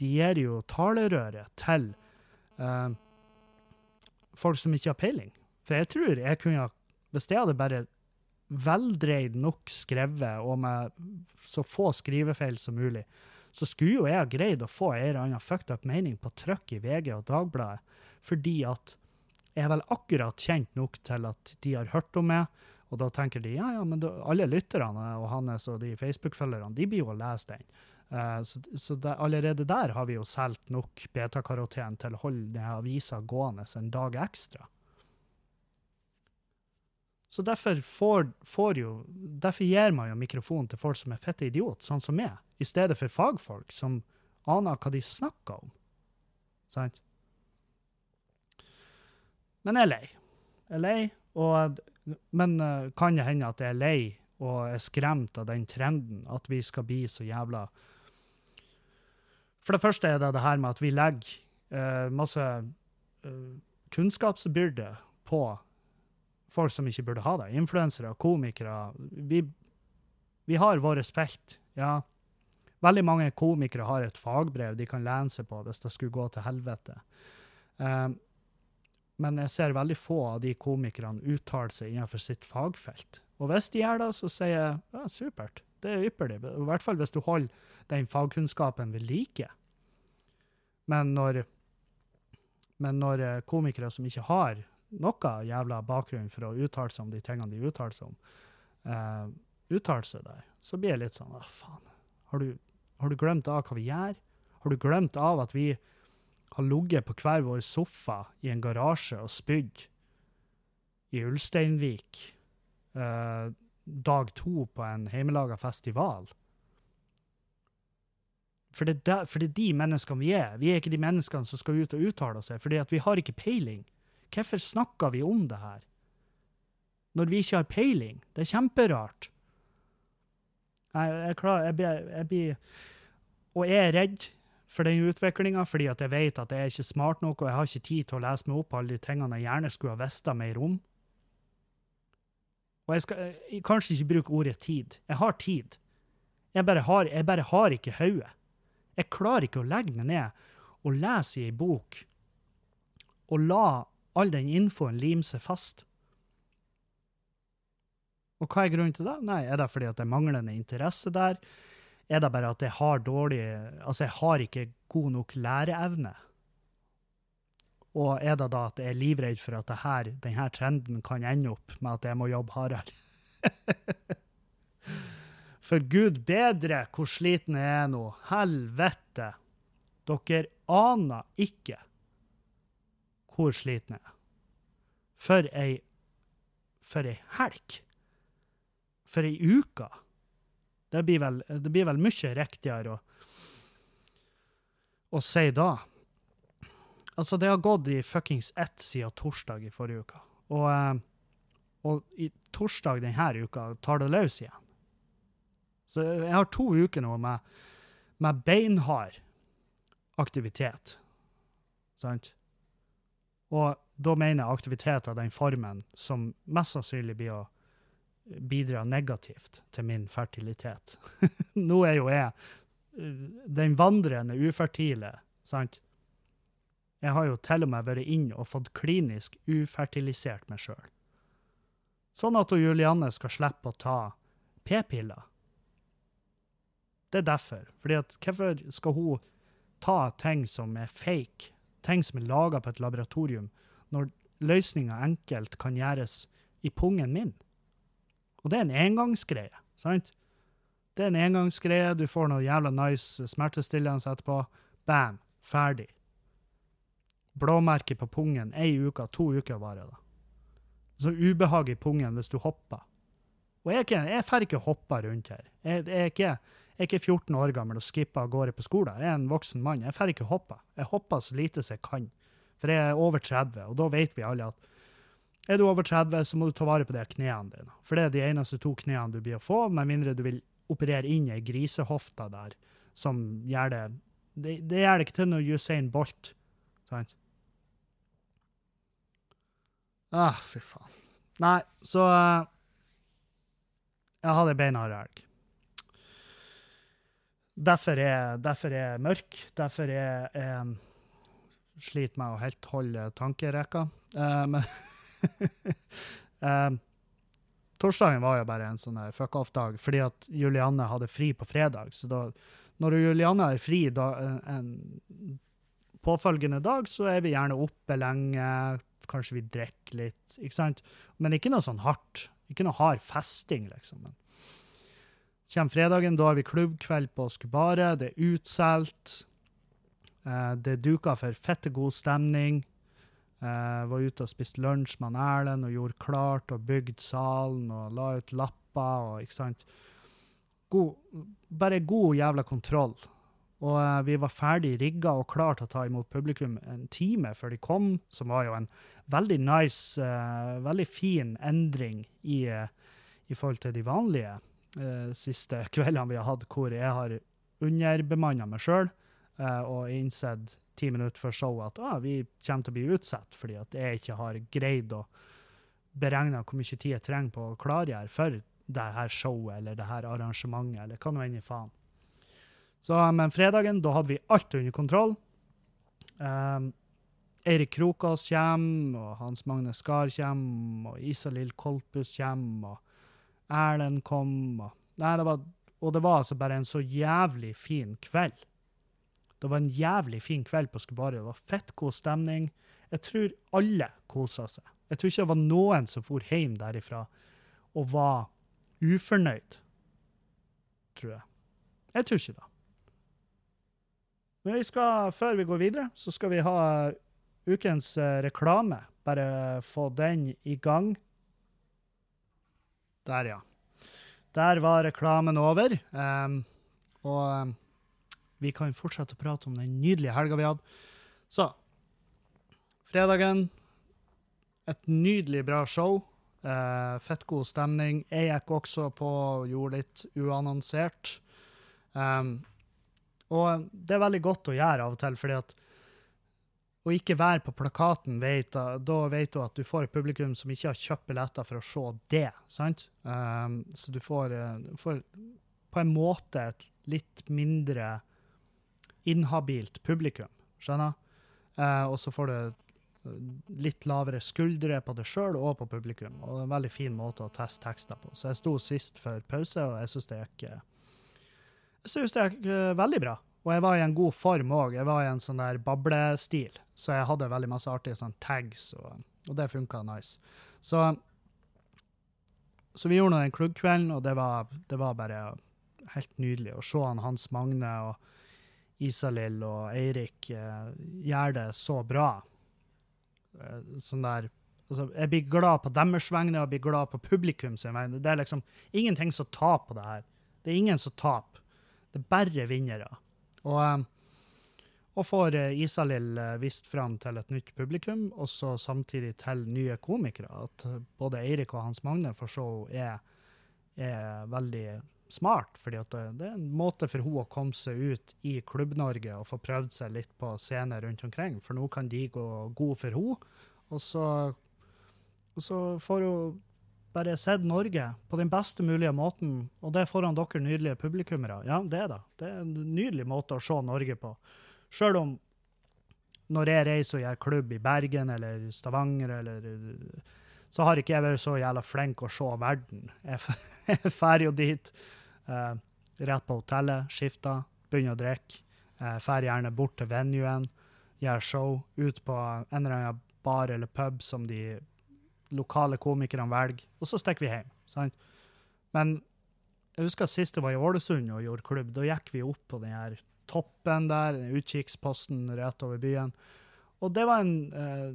de gir jo talerøret til eh, folk som ikke har peiling. For jeg tror jeg kunne Hvis jeg hadde bare veldreid nok skrevet, og med så få skrivefeil som mulig, så skulle jo jeg ha greid å få en eller annen fucked up mening på trykk i VG og Dagbladet, fordi at jeg er vel akkurat kjent nok til at de har hørt om meg, og da tenker de ja, ja, men da, alle lytterne og hans og de Facebook-følgerne, de blir jo å lese den. Uh, så så det, allerede der har vi jo solgt nok betakaroten til å holde denne avisa gående en dag ekstra. Så derfor, får, får jo, derfor gir man jo mikrofonen til folk som er fette idiot, sånn som meg, i stedet for fagfolk som aner hva de snakker om. Sant? Men jeg er lei. Jeg er lei, og, men uh, kan det hende at jeg er lei og er skremt av den trenden at vi skal bli så jævla For det første er det det her med at vi legger uh, masse uh, kunnskapsbyrde på folk som ikke burde ha det. Influensere, komikere. Vi, vi har vår felt, ja. Veldig mange komikere har et fagbrev de kan lene seg på hvis det skulle gå til helvete. Um, men jeg ser veldig få av de komikerne uttale seg innenfor sitt fagfelt. Og hvis de gjør det, så sier jeg ja, supert, det er ypperlig. I hvert fall hvis du holder den fagkunnskapen ved like. Men når, men når eh, komikere som ikke har noe jævla bakgrunn for å uttale seg om de tingene de uttaler seg om, uh, uttaler seg der, så blir jeg litt sånn Å, faen. Har du, har du glemt av hva vi gjør? Har du glemt av at vi har ligget på hver vår sofa i en garasje og spydd i Ulsteinvik eh, dag to på en hjemmelaga festival? For det, er der, for det er de menneskene vi er. Vi er ikke de menneskene som skal ut og uttale oss, fordi vi har ikke peiling. Hvorfor snakker vi om det her? Når vi ikke har peiling? Det er kjemperart. Jeg, jeg, klar, jeg, jeg blir Og jeg er redd for den utviklinga, fordi at jeg vet at jeg er ikke smart nok, og jeg har ikke tid til å lese meg opp på alle de tingene jeg gjerne skulle ha visst mer om. Og jeg skal jeg, kanskje ikke bruke ordet tid. Jeg har tid. Jeg bare har, jeg bare har ikke hodet. Jeg klarer ikke å legge meg ned og lese i ei bok og la all den infoen lime seg fast. Og hva er grunnen til det? Nei, Er det fordi at det er manglende interesse der? Er det bare at jeg har dårlig Altså, jeg har ikke god nok læreevne? Og er det da at jeg er livredd for at denne trenden kan ende opp med at jeg må jobbe hardere? *laughs* for gud bedre hvor sliten jeg er nå. Helvete! Dere aner ikke hvor sliten jeg er. For ei For ei helg. For ei uke. Det blir vel, det blir vel mye riktigere å, å si da. Altså, det har gått i fuckings ett siden torsdag i forrige uke. Og, eh, og i torsdag denne uka tar det løs igjen. Så jeg har to uker nå med, med beinhard aktivitet. Sant? Og da mener jeg aktivitet av den formen som mest sannsynlig blir å bidra negativt til min fertilitet. *laughs* Nå er jo jeg eh, den vandrende ufertile, sant? Jeg har jo til og med vært inn og fått klinisk ufertilisert meg sjøl. Sånn at hun Julianne skal slippe å ta p-piller. Det er derfor. Fordi at hvorfor skal hun ta ting som er fake, ting som er laga på et laboratorium, når løsninga enkelt kan gjøres i pungen min? Og det er en engangsgreie, sant? Det er en engangsgreie, du får noe jævla nice smertestillende etterpå. Bam, ferdig. Blåmerke på pungen, ei uke, to uker varer det. Så ubehag i pungen hvis du hopper. Og jeg, ikke, jeg får ikke hoppe rundt her. Jeg, jeg, er ikke, jeg er ikke 14 år gammel og skipper av gårde på skolen. Jeg er en voksen mann. Jeg får ikke hoppe. Jeg hopper så lite som jeg kan. For jeg er over 30, og da vet vi alle at er du over 30, så må du ta vare på de knærne dine. For det er de eneste to knærne du blir å få, med mindre du vil operere inn ei grisehofte der, som gjør det Det, det gjør det ikke til noe Usain Bolt. Sant? Ah, fy faen. Nei, så eh, Jeg hadde ei beinhard helg. Derfor er, derfor er jeg mørk. Derfor er jeg sliter med å helt holde tankerekka. Uh, men *laughs* uh, *laughs* torsdagen var jo bare en sånn fuck off-dag, fordi at Julianne hadde fri på fredag. Så da, når Julianne har fri da, en påfølgende dag, så er vi gjerne oppe lenge, kanskje vi drikker litt, ikke sant? Men ikke noe sånn hardt. Ikke noe hard festing, liksom. Men kommer fredagen, da har vi klubbkveld på Skubaret, det er utsolgt. Eh, det er duka for fette god stemning. Eh, var ute og spiste lunsj med Erlend og gjorde klart og bygde salen og la ut lapper og ikke sant. God, bare god jævla kontroll. Og uh, vi var ferdig rigga og klar til å ta imot publikum en time før de kom, som var jo en veldig nice, uh, veldig fin endring i, i forhold til de vanlige siste *laughs* kveldene vi har hatt, hvor jeg har underbemanna meg sjøl og innsett ti minutter før showet at ah, vi kommer til å bli utsatt fordi at jeg ikke har greid å beregne hvor mye tid jeg trenger på å klargjøre for det her showet eller det her arrangementet, eller hva nå enn i faen. Så, men fredagen, da hadde vi alt under kontroll. Um, Eirik Krokås kommer, og Hans Magne Skar kommer, og Isalill Kolpus kommer, og Erlend kom. Og, nei, det var, og det var altså bare en så jævlig fin kveld. Det var en jævlig fin kveld på Skubaret. Det var fett god stemning. Jeg tror alle kosa seg. Jeg tror ikke det var noen som for hjem derifra og var ufornøyd. Tror jeg. Jeg tror ikke det. Men vi skal, før vi går videre, så skal vi ha ukens eh, reklame. Bare få den i gang. Der, ja. Der var reklamen over. Um, og um, vi kan fortsette å prate om den nydelige helga vi hadde. Så fredagen Et nydelig bra show. Uh, fett god stemning. Jeg gikk også på og gjorde litt uannonsert. Um, og det er veldig godt å gjøre av og til, fordi at å ikke være på plakaten, vet, da vet du at du får et publikum som ikke har kjøpt billetter for å se det. sant? Um, så du får, du får, på en måte et litt mindre inhabilt publikum. Skjønner? Eh, og så får du litt lavere skuldre på deg sjøl og på publikum. Og det er en veldig fin måte å teste tekster på. Så jeg sto sist for pause, og jeg syns det gikk jeg synes det gikk veldig bra. Og jeg var i en god form òg. Jeg var i en sånn der bablestil, så jeg hadde veldig masse artige sånn tags, og, og det funka nice. Så, så vi gjorde nå den klubbkvelden, og det var, det var bare helt nydelig å se han Hans Magne og Isalill og Eirik eh, gjøre det så bra. Eh, sånn der altså, Jeg blir glad på deres vegne og jeg blir glad på publikum sin vegne. Det er liksom ingenting som taper på det her. Det er ingen som taper. Det er bare vinnere. Og, eh, og får Isalill vist fram til et nytt publikum, og så samtidig til nye komikere. At både Eirik og Hans Magne for så er, er veldig smart, fordi det, det er en måte for hun å komme seg ut i Klubb-Norge og få prøvd seg litt på scener rundt omkring, for nå kan de gå god for henne. Og så, og så får hun bare sett Norge på den beste mulige måten, og det foran dere nydelige publikummere. Ja, det det. Det er en nydelig måte å se Norge på. Sjøl om når jeg reiser og gjør klubb i Bergen eller Stavanger, eller, så har ikke jeg vært så jævla flink å se verden. Jeg *laughs* drar jo dit eh, rett på hotellet, skifter, begynner å drikke. Eh, gjerne bort til venuen, gjør show, ut på en eller annen bar eller pub som de lokale komikerne velger, og så stikker vi hjem. Sant? Men jeg husker sist jeg var i Ålesund og gjorde klubb, da gikk vi opp på den her toppen der, utkikksposten rett over byen. Og det var en eh,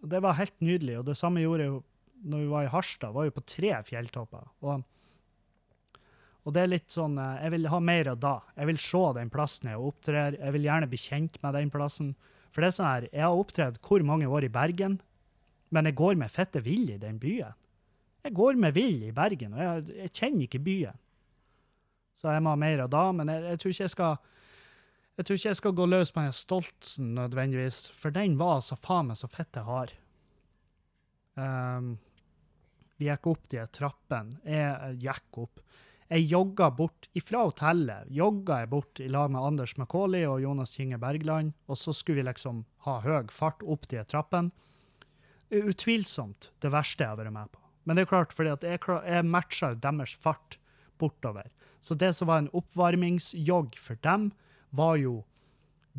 Det var helt nydelig, og det samme gjorde jeg jo når vi var i Harstad, var jo på tre fjelltopper. Og, og det er litt sånn eh, Jeg vil ha mer av da. Jeg vil se den plassen jeg opptrer. Jeg vil gjerne bli kjent med den plassen. For det er sånn her, jeg har opptredd hvor mange år i Bergen, men jeg går med fette vill i den byen. Jeg går med vill i Bergen, og jeg, jeg kjenner ikke byen. Så jeg må ha mer av da, men jeg, jeg tror ikke jeg skal jeg tror ikke jeg skal gå løs på den Stoltsen nødvendigvis, for den var så faen meg så fette hard. Um, vi gikk opp de trappene. Jeg gikk opp. Jeg jogga bort ifra hotellet. Jogga jeg bort i lag med Anders Macauley og Jonas Kinge Bergland, og så skulle vi liksom ha høy fart opp de trappene. Er Utvilsomt det verste jeg har vært med på. Men det er klart, fordi jeg, jeg matcha deres fart bortover. Så det som var en oppvarmingsjogg for dem, var jo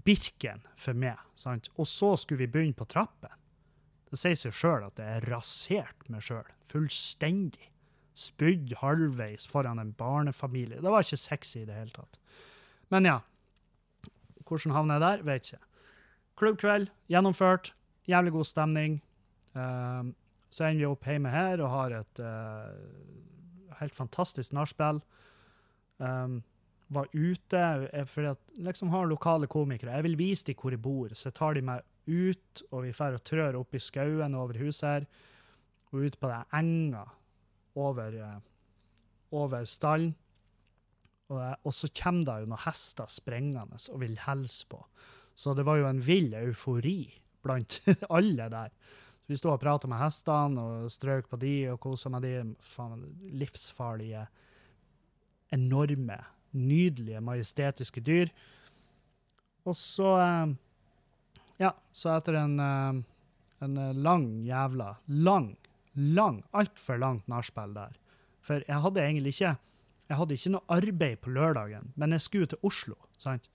Birken for meg. sant? Og så skulle vi begynne på trappen. Det sier seg sjøl at jeg raserte meg sjøl. Fullstendig. Spydd halvveis foran en barnefamilie. Det var ikke sexy i det hele tatt. Men ja. Hvordan havner jeg der? Vet ikke. Klubbkveld, gjennomført. Jævlig god stemning. Um, så ender vi opp hjemme her og har et uh, helt fantastisk nachspiel. Um, var ute eh, fordi at liksom har lokale komikere. Jeg vil vise dem hvor jeg bor, så jeg tar de meg ut, og vi drar og trør opp i skauen over huset her, og ut på den enga over, eh, over stallen. Og, eh, og så kommer det jo noen hester sprengende og vil hilse på. Så det var jo en vill eufori blant *laughs* alle der. Så vi sto og prata med hestene og strøk på de og kosa med de faen, livsfarlige, enorme, nydelige, majestetiske dyr. Og så eh, Ja, så etter en, en lang jævla Lang, lang, altfor langt nachspiel der. For jeg hadde egentlig ikke jeg hadde ikke noe arbeid på lørdagen, men jeg skulle til Oslo. sant?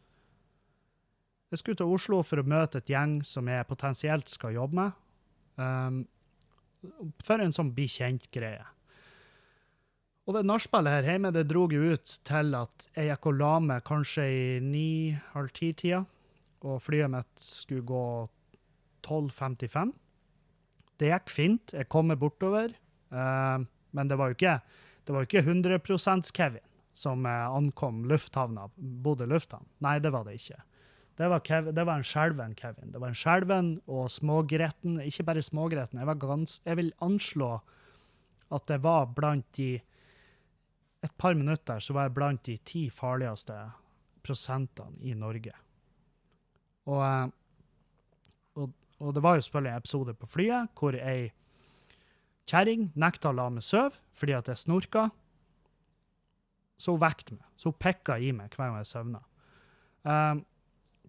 Jeg skulle til Oslo for å møte et gjeng som jeg potensielt skal jobbe med. Um, for en sånn bli kjent-greie. Og det nachspielet her hjemme det drog jo ut til at jeg gikk og la meg kanskje i ni-halv ti-tida, og flyet mitt skulle gå 12.55. Det gikk fint. Jeg kom meg bortover, Uh, men det var jo ikke, det var ikke 100% Kevin som ankom lufthavna, Bodø lufthavn. Nei, det var det ikke. Det var, Kev, det var en skjelven Kevin. Det var en skjelven og smågretten. Ikke bare smågretten. Jeg, gans, jeg vil anslå at det var blant de Et par minutter så var jeg blant de ti farligste prosentene i Norge. Og, eh, og, det var jo selvfølgelig en episode på flyet hvor ei kjerring nekta å la meg sove fordi at jeg snorka. Så hun vekket meg. Så hun pikka i meg hver gang jeg søvna. Um,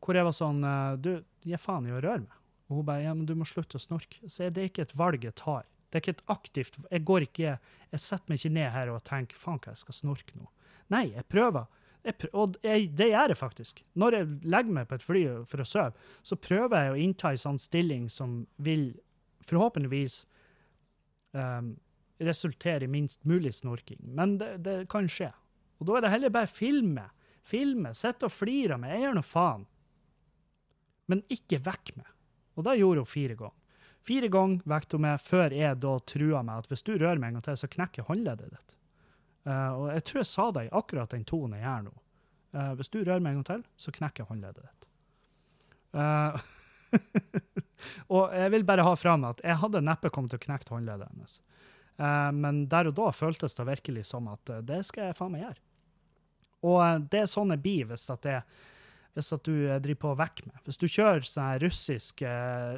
hvor jeg var sånn eh, Du, gi faen i å røre meg. Og hun bare Ja, men du må slutte å snorke. Så er det ikke et valg jeg tar. Det er ikke et aktivt Jeg går ikke Jeg setter meg ikke ned her og tenker faen hva jeg skal snorke nå. Nei, jeg prøver. Jeg, og jeg, det gjør jeg faktisk. Når jeg legger meg på et fly for å sove, så prøver jeg å innta en sånn stilling som vil forhåpentligvis um, resultere i minst mulig snorking. Men det, det kan skje. Og da er det heller bare filme. Filme, sitte og flire av meg. Jeg gjør nå faen. Men ikke vekk meg. Og det gjorde hun fire ganger. Fire ganger vekket hun meg før jeg da trua meg at hvis du rører meg en gang til, så knekker håndleddet ditt. Eh, og jeg tror jeg sa det i akkurat den tonen jeg gjør nå. Uh, hvis du rører meg en gang til, så knekker jeg håndleddet ditt. Uh, *laughs* og jeg vil bare ha fram at jeg hadde neppe kommet til å knekke håndleddet hennes. Men der og da føltes det virkelig som at det skal jeg faen meg gjøre. Og det er sånn jeg blir hvis at det hvis at du driver på å vekke meg. Hvis du kjører sånn russisk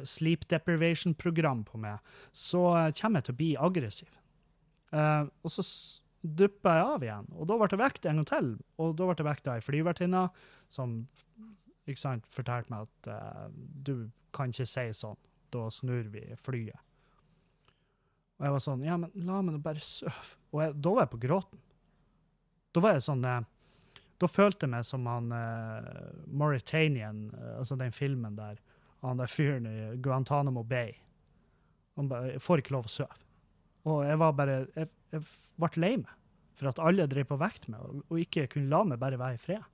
sleep deprivation-program på meg, så kommer jeg til å bli aggressiv. Og så dupper jeg av igjen, og da ble jeg vekket en gang til. Og da ble jeg vekket av ei flyvertinne som ikke sant, fortalte meg at uh, du kan ikke si sånn, da snur vi flyet. Og jeg var sånn, ja, men la meg nå bare sove. Og jeg, da var jeg på gråten. Da var jeg sånn uh, Da følte jeg meg som han uh, Mauritanian, altså den filmen der, han der fyren i Guantánamo Bay. Han bare jeg får ikke lov å sove. Og jeg var bare Jeg, jeg ble lei meg for at alle drev på vekt meg, og, og ikke kunne la meg bare være i fred.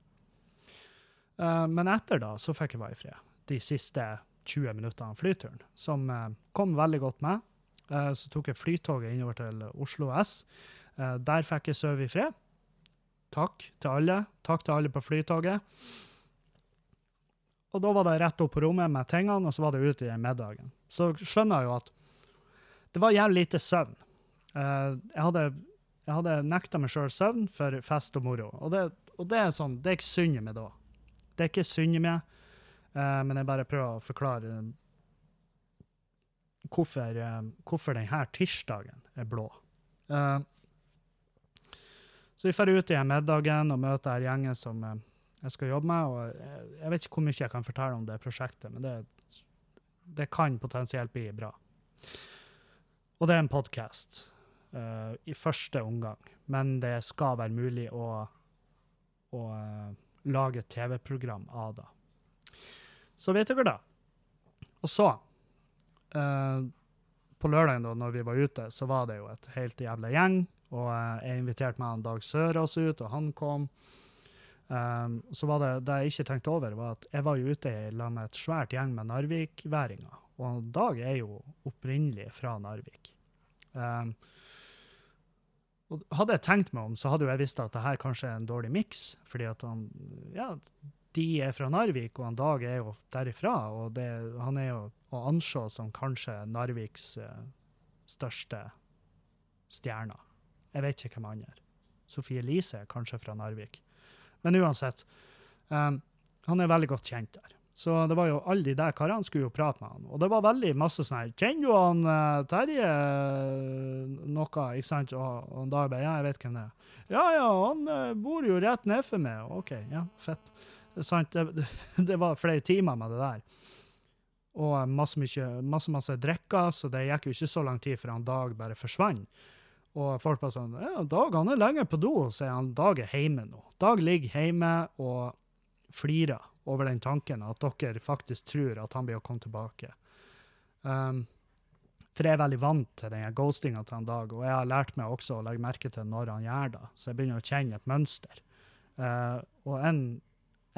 Uh, men etter da så fikk jeg være i fred. De siste 20 minuttene av flyturen, som uh, kom veldig godt med. Uh, så tok jeg flytoget innover til Oslo S. Der fikk jeg sove i fred. Takk til alle. Takk til alle på flytoget. Og da var det rett opp på rommet med tingene, og så var det ut i middagen. Så skjønner jeg jo at det var jævlig lite søvn. Eh, jeg, hadde, jeg hadde nekta meg sjøl søvn for fest og moro. Og det, og det er sånn, det er ikke synd i meg da. Det er ikke synd i meg, eh, men jeg bare prøver å forklare hvorfor, eh, hvorfor denne tirsdagen er blå. Så vi drar ut i middagen og møter her gjengen som jeg skal jobbe med. og jeg, jeg vet ikke hvor mye jeg kan fortelle om det prosjektet, men det, det kan potensielt bli bra. Og det er en podkast i første omgang, men det skal være mulig å, å uh, lage et TV-program av det. Så vet dere det. Og så, uh, på lørdagen da når vi var ute, så var det jo et helt jævla gjeng. Og eh, jeg inviterte meg en Dag Sørås ut, og han kom. Um, så var det, det jeg ikke tenkte over, var at jeg var jo ute i lag med et svært gjeng med narvikværinger. Og Dag er jo opprinnelig fra Narvik. Um, og hadde jeg tenkt meg om, så hadde jo jeg visst at det her kanskje er en dårlig miks. Fordi at han Ja, de er fra Narvik, og han Dag er jo derifra. Og det, han er jo å anse som kanskje Narviks eh, største stjerne. Jeg vet ikke hvem andre. Sofie Elise er kanskje fra Narvik. Men uansett. Um, han er veldig godt kjent der. Så det var jo alle de der karene skulle jo prate med han. Og det var veldig masse sånn her Kjenner du han eh, Terje eh, noe? Ikke sant? Og, han da bare Ja, jeg vet hvem det er. Ja ja, han eh, bor jo rett nedfor meg. OK, ja, fett. Sant, det, det *laughs* var flere timer med det der. Og masse, mye, masse, masse drikker, så det gikk jo ikke så lang tid før han Dag bare forsvant. Og folk bare sånn Ja, Dag han er lenge på do, sier han. Dag er hjemme nå. Dag ligger hjemme og flirer over den tanken at dere faktisk tror at han blir å komme tilbake. Um, for jeg er veldig vant til den ghostinga til en Dag, og jeg har lært meg også å legge merke til når han gjør det, så jeg begynner å kjenne et mønster. Uh, og en,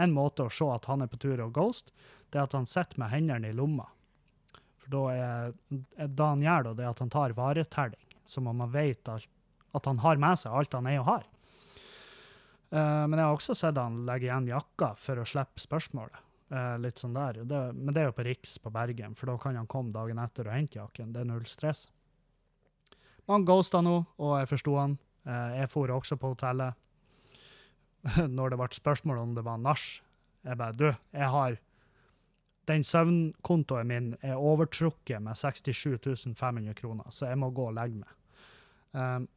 en måte å se at han er på tur å ghost, det er at han sitter med hendene i lomma. For da er, det han gjør, da, det er at han tar varetelling, som om han vet alt, at han har med seg alt han er og har. Eh, men jeg har også sett han legge igjen jakka for å slippe spørsmålet. Uh, litt sånn der. Det, men det er jo på Riks på Bergen, for da kan han komme dagen etter og hente jakken. Det er null stress. Men han ghosta nå, og jeg forsto han. Uh, jeg for også på hotellet *laughs* når det ble spørsmål om det var nach. Jeg bare Du, jeg har Den søvnkontoen min er overtrukket med 67 500 kroner, så jeg må gå og legge meg. Um,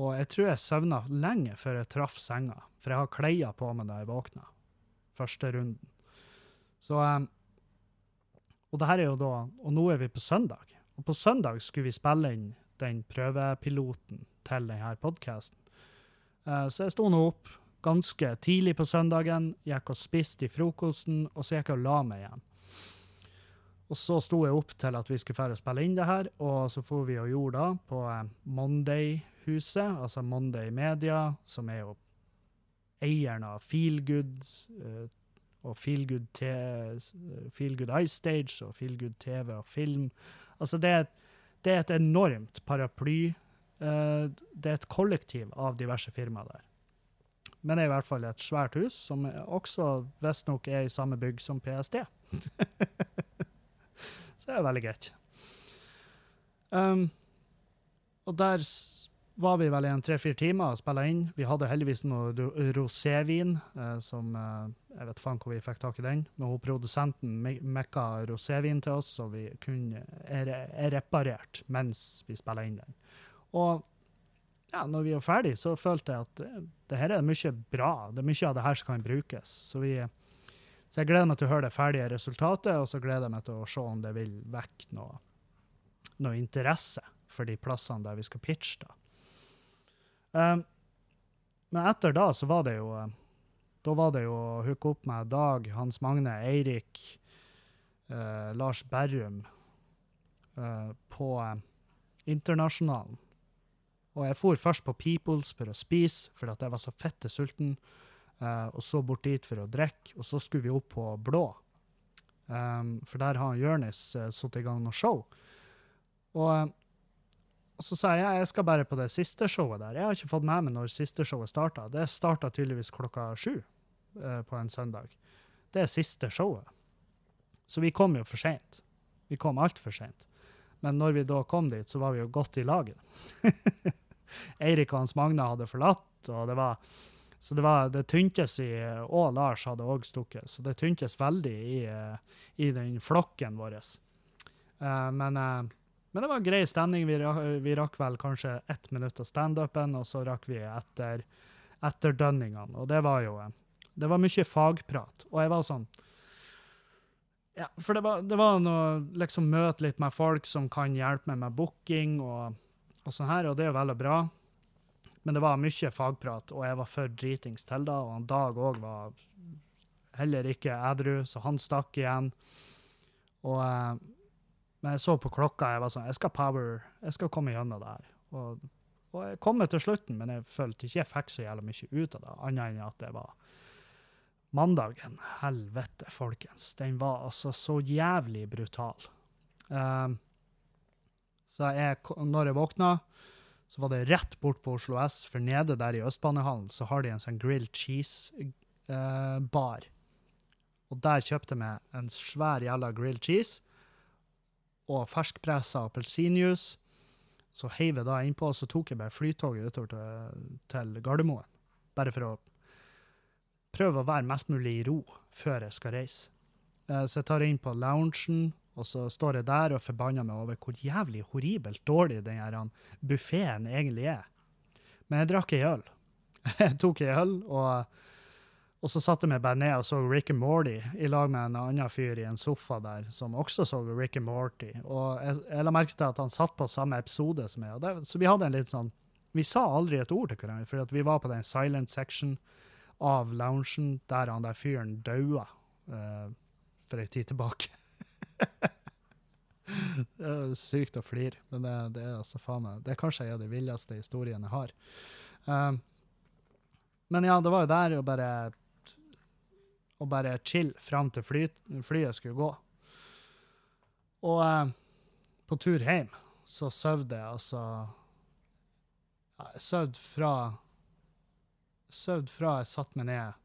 og jeg tror jeg søvna lenge før jeg traff senga, for jeg har klær på meg da jeg våkna. Første runden. Så um, Og det her er jo da Og nå er vi på søndag. Og på søndag skulle vi spille inn den prøvepiloten til denne podkasten. Uh, så jeg sto nå opp, ganske tidlig på søndagen, gikk og spiste i frokosten, og så gikk jeg og la meg igjen. Og så sto jeg opp til at vi skulle spille inn det her, og så får vi og gjorde det på eh, Monday-huset, altså Monday Media, som er jo eieren av Feelgood eh, og Feelgood Feel Ice Stage og Feelgood TV og film. Altså det er, det er et enormt paraply. eh, det er et kollektiv av diverse firmaer der. Men det er i hvert fall et svært hus, som også visstnok er i samme bygg som PST. *laughs* Så det er veldig greit. Um, og der var vi vel i en tre-fire timer og spilla inn. Vi hadde heldigvis noe rosévin, eh, som eh, Jeg vet faen hvor vi fikk tak i den, men hun produsenten me- mekka rosévin til oss, så vi kunne er, er reparert mens vi spilla inn den. Og ja, når vi var ferdig, så følte jeg at det, det her er mye bra. Det er mye av det her som kan brukes. Så, vi, så jeg gleder meg til å høre det ferdige resultatet, og så gleder jeg meg til å se om det vil vekke noe, noe interesse for de plassene der vi skal pitche. da. Um, men etter da så var det jo eh, Da var det jo å hooke opp med Dag, Hans Magne, Eirik, uh, Lars Berrum uh, på uh, Internasjonalen. Og jeg for først på Peoples for å spise, fordi at jeg var så fette sulten. Uh, og så bort dit for å drikke, og så skulle vi opp på Blå. Um, for der har Jonis uh, satt i gang noe show. Og, og så sa jeg jeg skal bare på det siste showet der. Jeg har ikke fått med meg når siste showet starta. Det starta tydeligvis klokka sju eh, på en søndag. Det er siste showet. Så vi kom jo for seint. Vi kom altfor seint. Men når vi da kom dit, så var vi jo godt i laget. *laughs* Eirik og Hans Magne hadde forlatt, og det var så det, var, det tyntes i Og Lars hadde òg stukket, så det tyntes veldig i, eh, i den flokken vår. Eh, men, eh, men det var grei stemning. Vi, vi rakk vel kanskje ett minutt av standupen, og så rakk vi etter etterdønningene. Og det var jo Det var mye fagprat. Og jeg var sånn Ja, for det var, var noe Liksom møte litt med folk som kan hjelpe meg med booking og, og sånn her, og det er jo veldig bra. Men det var mye fagprat, og jeg var for dritings til da, og Dag òg var heller ikke edru, så han stakk igjen. Og eh, Men jeg så på klokka, jeg var sånn Jeg skal power, jeg skal komme gjennom det her. Og, og jeg kom til slutten, men jeg følte ikke jeg fikk så jævla mye ut av det, annet enn at det var Mandagen, helvete, folkens, den var altså så jævlig brutal. Um, så jeg, når jeg våkna, så var det rett bort på Oslo S, for nede der i Østbanehallen så har de en sånn grilled cheese-bar. og der kjøpte jeg meg en svær jævla grilled cheese og ferskpressa appelsinjuice. Så heiv jeg da innpå, og så tok jeg bare flytoget utover til, til Gardermoen. Bare for å prøve å være mest mulig i ro før jeg skal reise. Eh, Så jeg tar inn på loungen, og så står jeg der og forbanner meg over hvor jævlig horribelt dårlig den buffeen egentlig er. Men jeg drakk ei øl. *laughs* Jeg tok ei øl, og, og så satte meg bare ned og så Rick and Morty i lag med en annen fyr i en sofa der, som også så Rick and Morty. Og jeg, jeg la merke til at han satt på samme episode som meg. Så vi hadde en litt sånn Vi sa aldri et ord til hverandre, for vi var på den silent section av loungen der han der fyren daua uh, for ei tid tilbake. *laughs* det er sykt å flire, men det, det er altså faen meg Det er kanskje en av de villeste historiene jeg har. Um, men ja, det var jo der å bare å bare chill fram til fly, flyet skulle gå. Og eh, på tur hjem så sov jeg altså ja, Jeg sov fra Sov fra jeg satte meg ned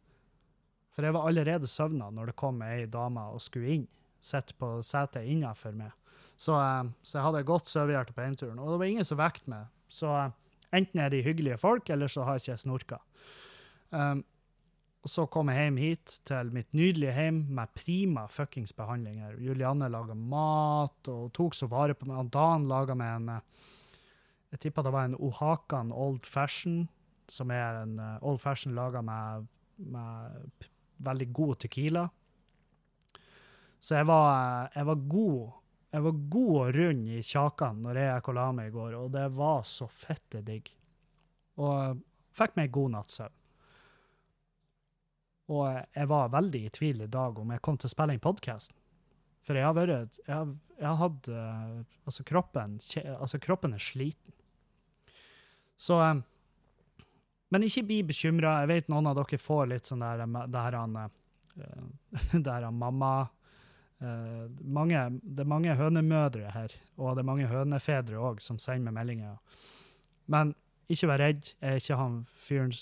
For jeg var allerede søvna når det kom ei dame og skulle inn. Sitte på setet innafor meg. Så, eh, så jeg hadde godt sovehjerte på hjemturen. Og det var ingen som vekket meg. Så eh, enten er de hyggelige folk, eller så har ikke jeg snorka. Um, og så kom jeg hjem hit til mitt nydelige hjem med prima fuckings behandlinger. Julianne laga mat og tok så vare på meg. Og Dan laga meg en eh, Jeg tippa det var en Ohakan Old Fashion, som er en eh, Old Fashion laga med, med veldig god tequila. Så jeg var, eh, jeg var god jeg var god og rund i kjakan når jeg gikk og la meg i går, og det var så fette digg. Og fikk meg god natts søvn. Og jeg var veldig i tvil i dag om jeg kom til å spille inn podkasten. For jeg har vært Jeg jeg har hatt eh, Altså, kroppen Altså, kroppen er sliten. Så eh, Men ikke bli bekymra. Jeg vet noen av dere får litt sånn der Det her han eh, *laughs* Det her han mamma mange, Det er mange hønemødre her, og det er mange hønefedre òg som sender meg meldinger. Men ikke vær redd. Jeg er ikke han fyren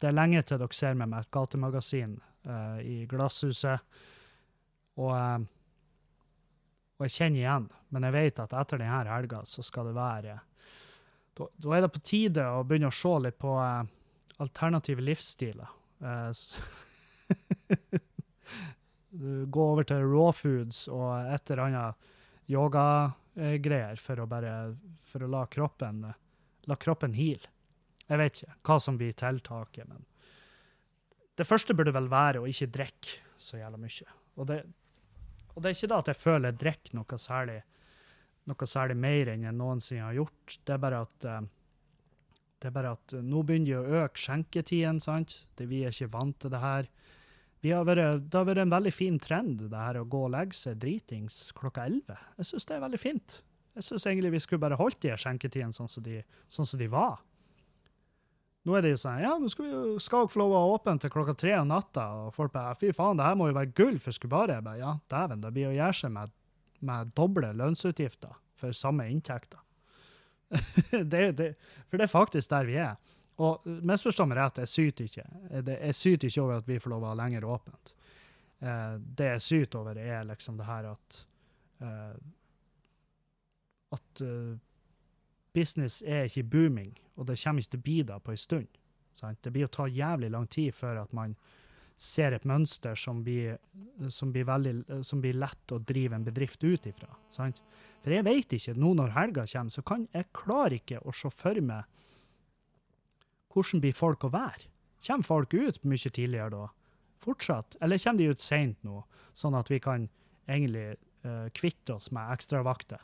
Det er lenge til dere ser meg med et gatemagasin uh, i Glasshuset. Og, uh, og jeg kjenner igjen, men jeg vet at etter denne helga så skal det være Da, er det på tide å begynne å se litt på uh, alternative livsstiler. *laughs* Gå over til raw foods og et eller annet yogagreier for å bare for å la kroppen la kroppen hile. Jeg vet ikke hva som blir tiltaket, men det første burde vel være å ikke drikke så jævla mye. Og det, og det er ikke da at jeg føler jeg drikker noe særlig, noe særlig mer enn jeg noensinne har gjort. Det er bare at eh, det er bare at eh, nå begynner de å øke skjenketiden, sant? Det, vi er ikke vant til det her. Har vært, det har vært en veldig fin trend, det her å gå og legge seg dritings klokka 11. Jeg syns det er veldig fint. Jeg syns egentlig vi skulle bare holdt de skjenketidene sånn sånn som de var. Nå er det jo sånn Ja, nå skal vi jo- skal få lov å ha åpent til klokka tre om natta, og folk bare Fy faen, det her må jo være gull for skubare. Jeg bare, Ja, dæven, det blir å gjøre seg med, med doble lønnsutgifter for samme inntekter. *laughs* det, det, for det er faktisk der vi er. Og misforstå meg rett, jeg syter ikke. Jeg syter ikke over at vi får lov å ha lenger åpent. Eh, det jeg syter over, er liksom det her at eh, at uh, business er ikke booming, og det kommer ikke til å bli det på en stund. Sant? Det blir å ta jævlig lang tid før at man ser et mønster som blir, som blir, veldig, som blir lett å drive en bedrift ut ifra. Sant? For jeg vet ikke, nå når helga kommer, så kan jeg klarer ikke å se for meg hvordan blir folk å være. Kommer folk ut mye tidligere da? Fortsatt? Eller kommer de ut seint nå, sånn at vi kan egentlig uh, kvitte oss med ekstravakter?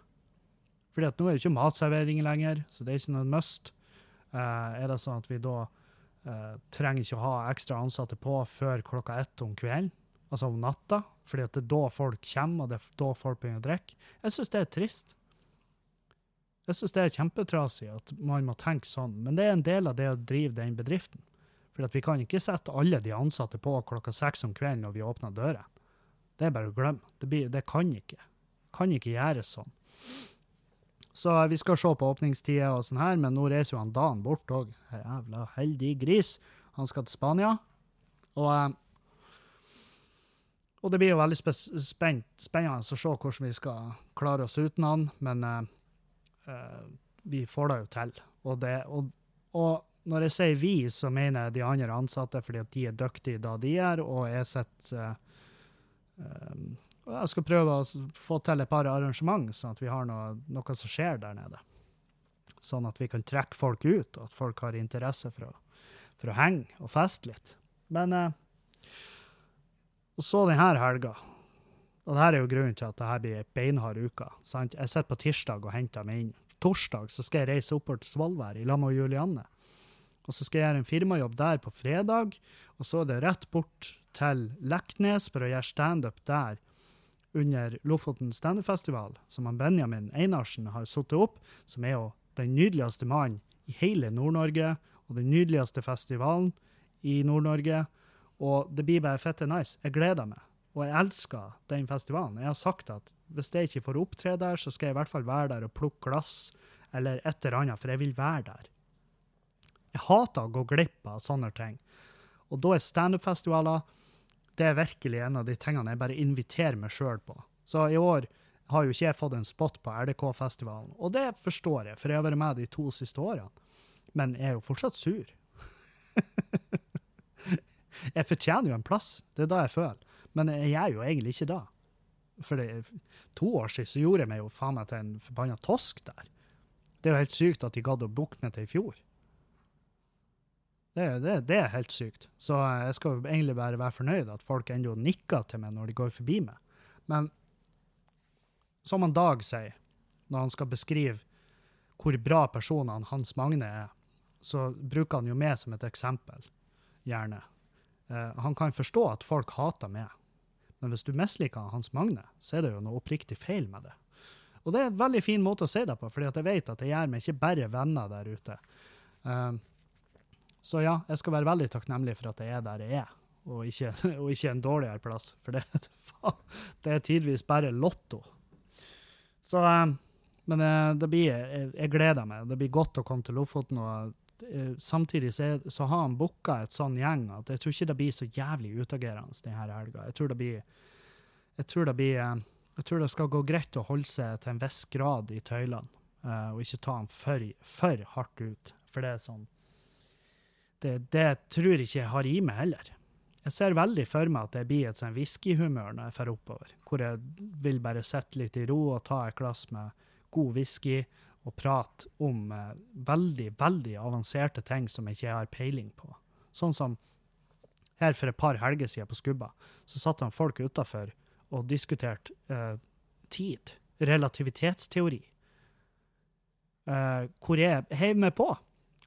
Fordi at nå er det ikke matservering lenger, så det er ikke noe must. Uh, er det sånn at vi da uh, trenger ikke å ha ekstra ansatte på før klokka ett om kvelden? Altså om natta? Fordi at det er da folk kommer, og det er da folk begynner å drikke? Jeg syns det er trist. Jeg syns det er kjempetrasig at man må tenke sånn, men det er en del av det å drive den bedriften. For vi kan ikke sette alle de ansatte på klokka seks om kvelden når vi åpner døren. Det er bare å glemme. Det, blir, det kan ikke. Kan ikke gjøres sånn. Så vi skal se på åpningstider og sånn her, men nå reiser jo han Dan bort òg. Jævla heldig gris. Han skal til Spania. Og, eh, og det blir jo veldig spent, spennende å se hvordan vi skal klare oss uten han, men eh, vi får det jo til. Og, det, og, og når jeg sier vi, så mener jeg de andre ansatte fordi at de er dyktige da de er, og jeg sitter uh, jeg skal prøve å få til et par arrangement, sånn at vi har noe, noe som skjer der nede. Sånn at vi kan trekke folk ut, og at folk har interesse for å, for å henge og feste litt. Men eh, så denne helga. Og det her er jo grunnen til at det her blir ei beinhard uke. Sant? Jeg sitter på tirsdag og henter meg inn. Torsdag så skal jeg reise oppover til Svolvær i lag med Julianne. Og så skal jeg gjøre en firmajobb der på fredag, og så er det rett bort til Leknes for å gjøre standup der under Lofoten standup-festival, som han Benjamin Einarsen har satt opp, som er jo den nydeligste mannen i hele Nord-Norge, og den nydeligste festivalen i Nord-Norge. Og det blir bare fette nice. Jeg gleder meg. Og jeg elsker den festivalen. Jeg har sagt at hvis jeg ikke får opptre der, så skal jeg i hvert fall være der og plukke glass, eller et eller annet, for jeg vil være der. Jeg hater å gå glipp av sånne ting. Og da er standup-festivaler det er virkelig en av de tingene jeg bare inviterer meg sjøl på. Så i år har jo ikke jeg fått en spot på RDK-festivalen, og det forstår jeg, for jeg har vært med de to siste årene. Men jeg er jo fortsatt sur. *laughs* jeg fortjener jo en plass, det er da jeg føler. Men jeg er jo egentlig ikke det. For det, to år siden så gjorde jeg meg jo faen meg til en forbanna tosk der. Det er jo helt sykt at de gadd å booke meg til i fjor. Det, det, det er helt sykt. Så eh, jeg skal egentlig bare være fornøyd at folk ennå nikker til meg når de går forbi meg. Men som han Dag sier, når han skal beskrive hvor bra personene Hans Magne er, så bruker han jo meg som et eksempel, gjerne. Eh, han kan forstå at folk hater meg. Men hvis du misliker Hans Magne, så er det jo noe oppriktig feil med det. Og det er en veldig fin måte å si det på, fordi jeg vet at det gjør meg ikke bare venner der ute. Um, så ja, jeg skal være veldig takknemlig for at jeg er der jeg er, og ikke, *laughs* og ikke en dårligere plass. For det, *laughs* det er tidvis bare lotto. Så um, Men eh, det blir, jeg, jeg gleder meg. Det blir godt å komme til Lofoten. og eh, Samtidig så, så har han booka et sånn gjeng at jeg tror ikke det blir så jævlig utagerende denne helga. Jeg tror det blir jeg tror det blir eh, jeg tror det skal gå greit å holde seg til en viss grad i tøylene, og ikke ta den for, for, hardt ut. For det er sånn det, det tror jeg ikke jeg har i meg heller. Jeg ser veldig for meg at det blir et sånn whiskyhumør når jeg drar oppover, hvor jeg vil bare sitte litt i ro og ta et glass med god whisky og prate om eh, veldig, veldig avanserte ting som jeg ikke har peiling på. Sånn som her for et par helger siden på Skubba, så satt han folk utafor og diskuterte eh, tid, relativitetsteori, eh, hvor jeg heiv meg på.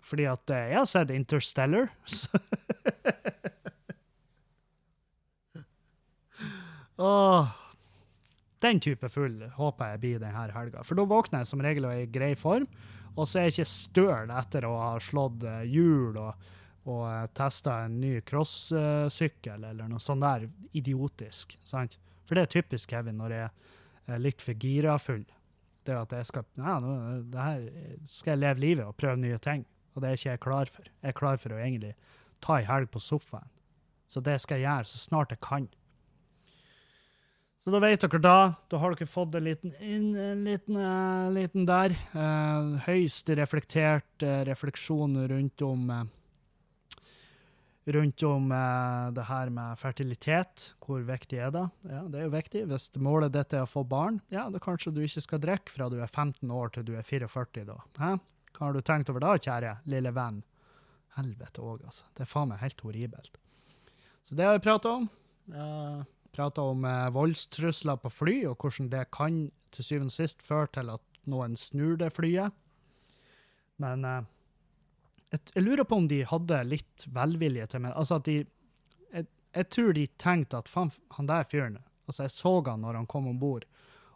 Fordi at uh, jeg har sett Interstellar. *laughs* Åh, den type full håper jeg blir denne helga. For da våkner jeg som regel i grei form, og så er jeg ikke støl etter å ha slått hjul og, og testa en ny crossykkel eller noe sånt der idiotisk. sant? For det er typisk Kevin når jeg er litt for gira full. Det at jeg skal ja, nå, det her skal jeg leve livet og prøve nye ting. Og det er ikke jeg klar for. Jeg er klar for å egentlig ta ei helg på sofaen. Så det skal jeg gjøre så snart jeg kan. Så da vet dere da. Da har dere fått en liten, en liten, en liten der. Eh, høyst reflektert eh, refleksjon rundt om rundt om eh, det her med fertilitet. Hvor viktig er det? Ja, det er jo viktig. Hvis målet ditt er å få barn, ja, da kanskje du ikke skal drikke fra du er 15 år til du er 44 da. Hæ? Hva har du tenkt over da, kjære lille venn? Helvete òg, altså. Det er faen meg helt horribelt. Så det har jeg prata om. Jeg prata om eh, voldstrusler på fly, og hvordan det kan til syvende og sist føre til at noen snur det flyet. Men eh, jeg, lurer på om de hadde litt velvilje til meg. Altså at de jeg, jeg tror de tenkte at faen, han der fyren Altså, jeg så han når han kom om bord,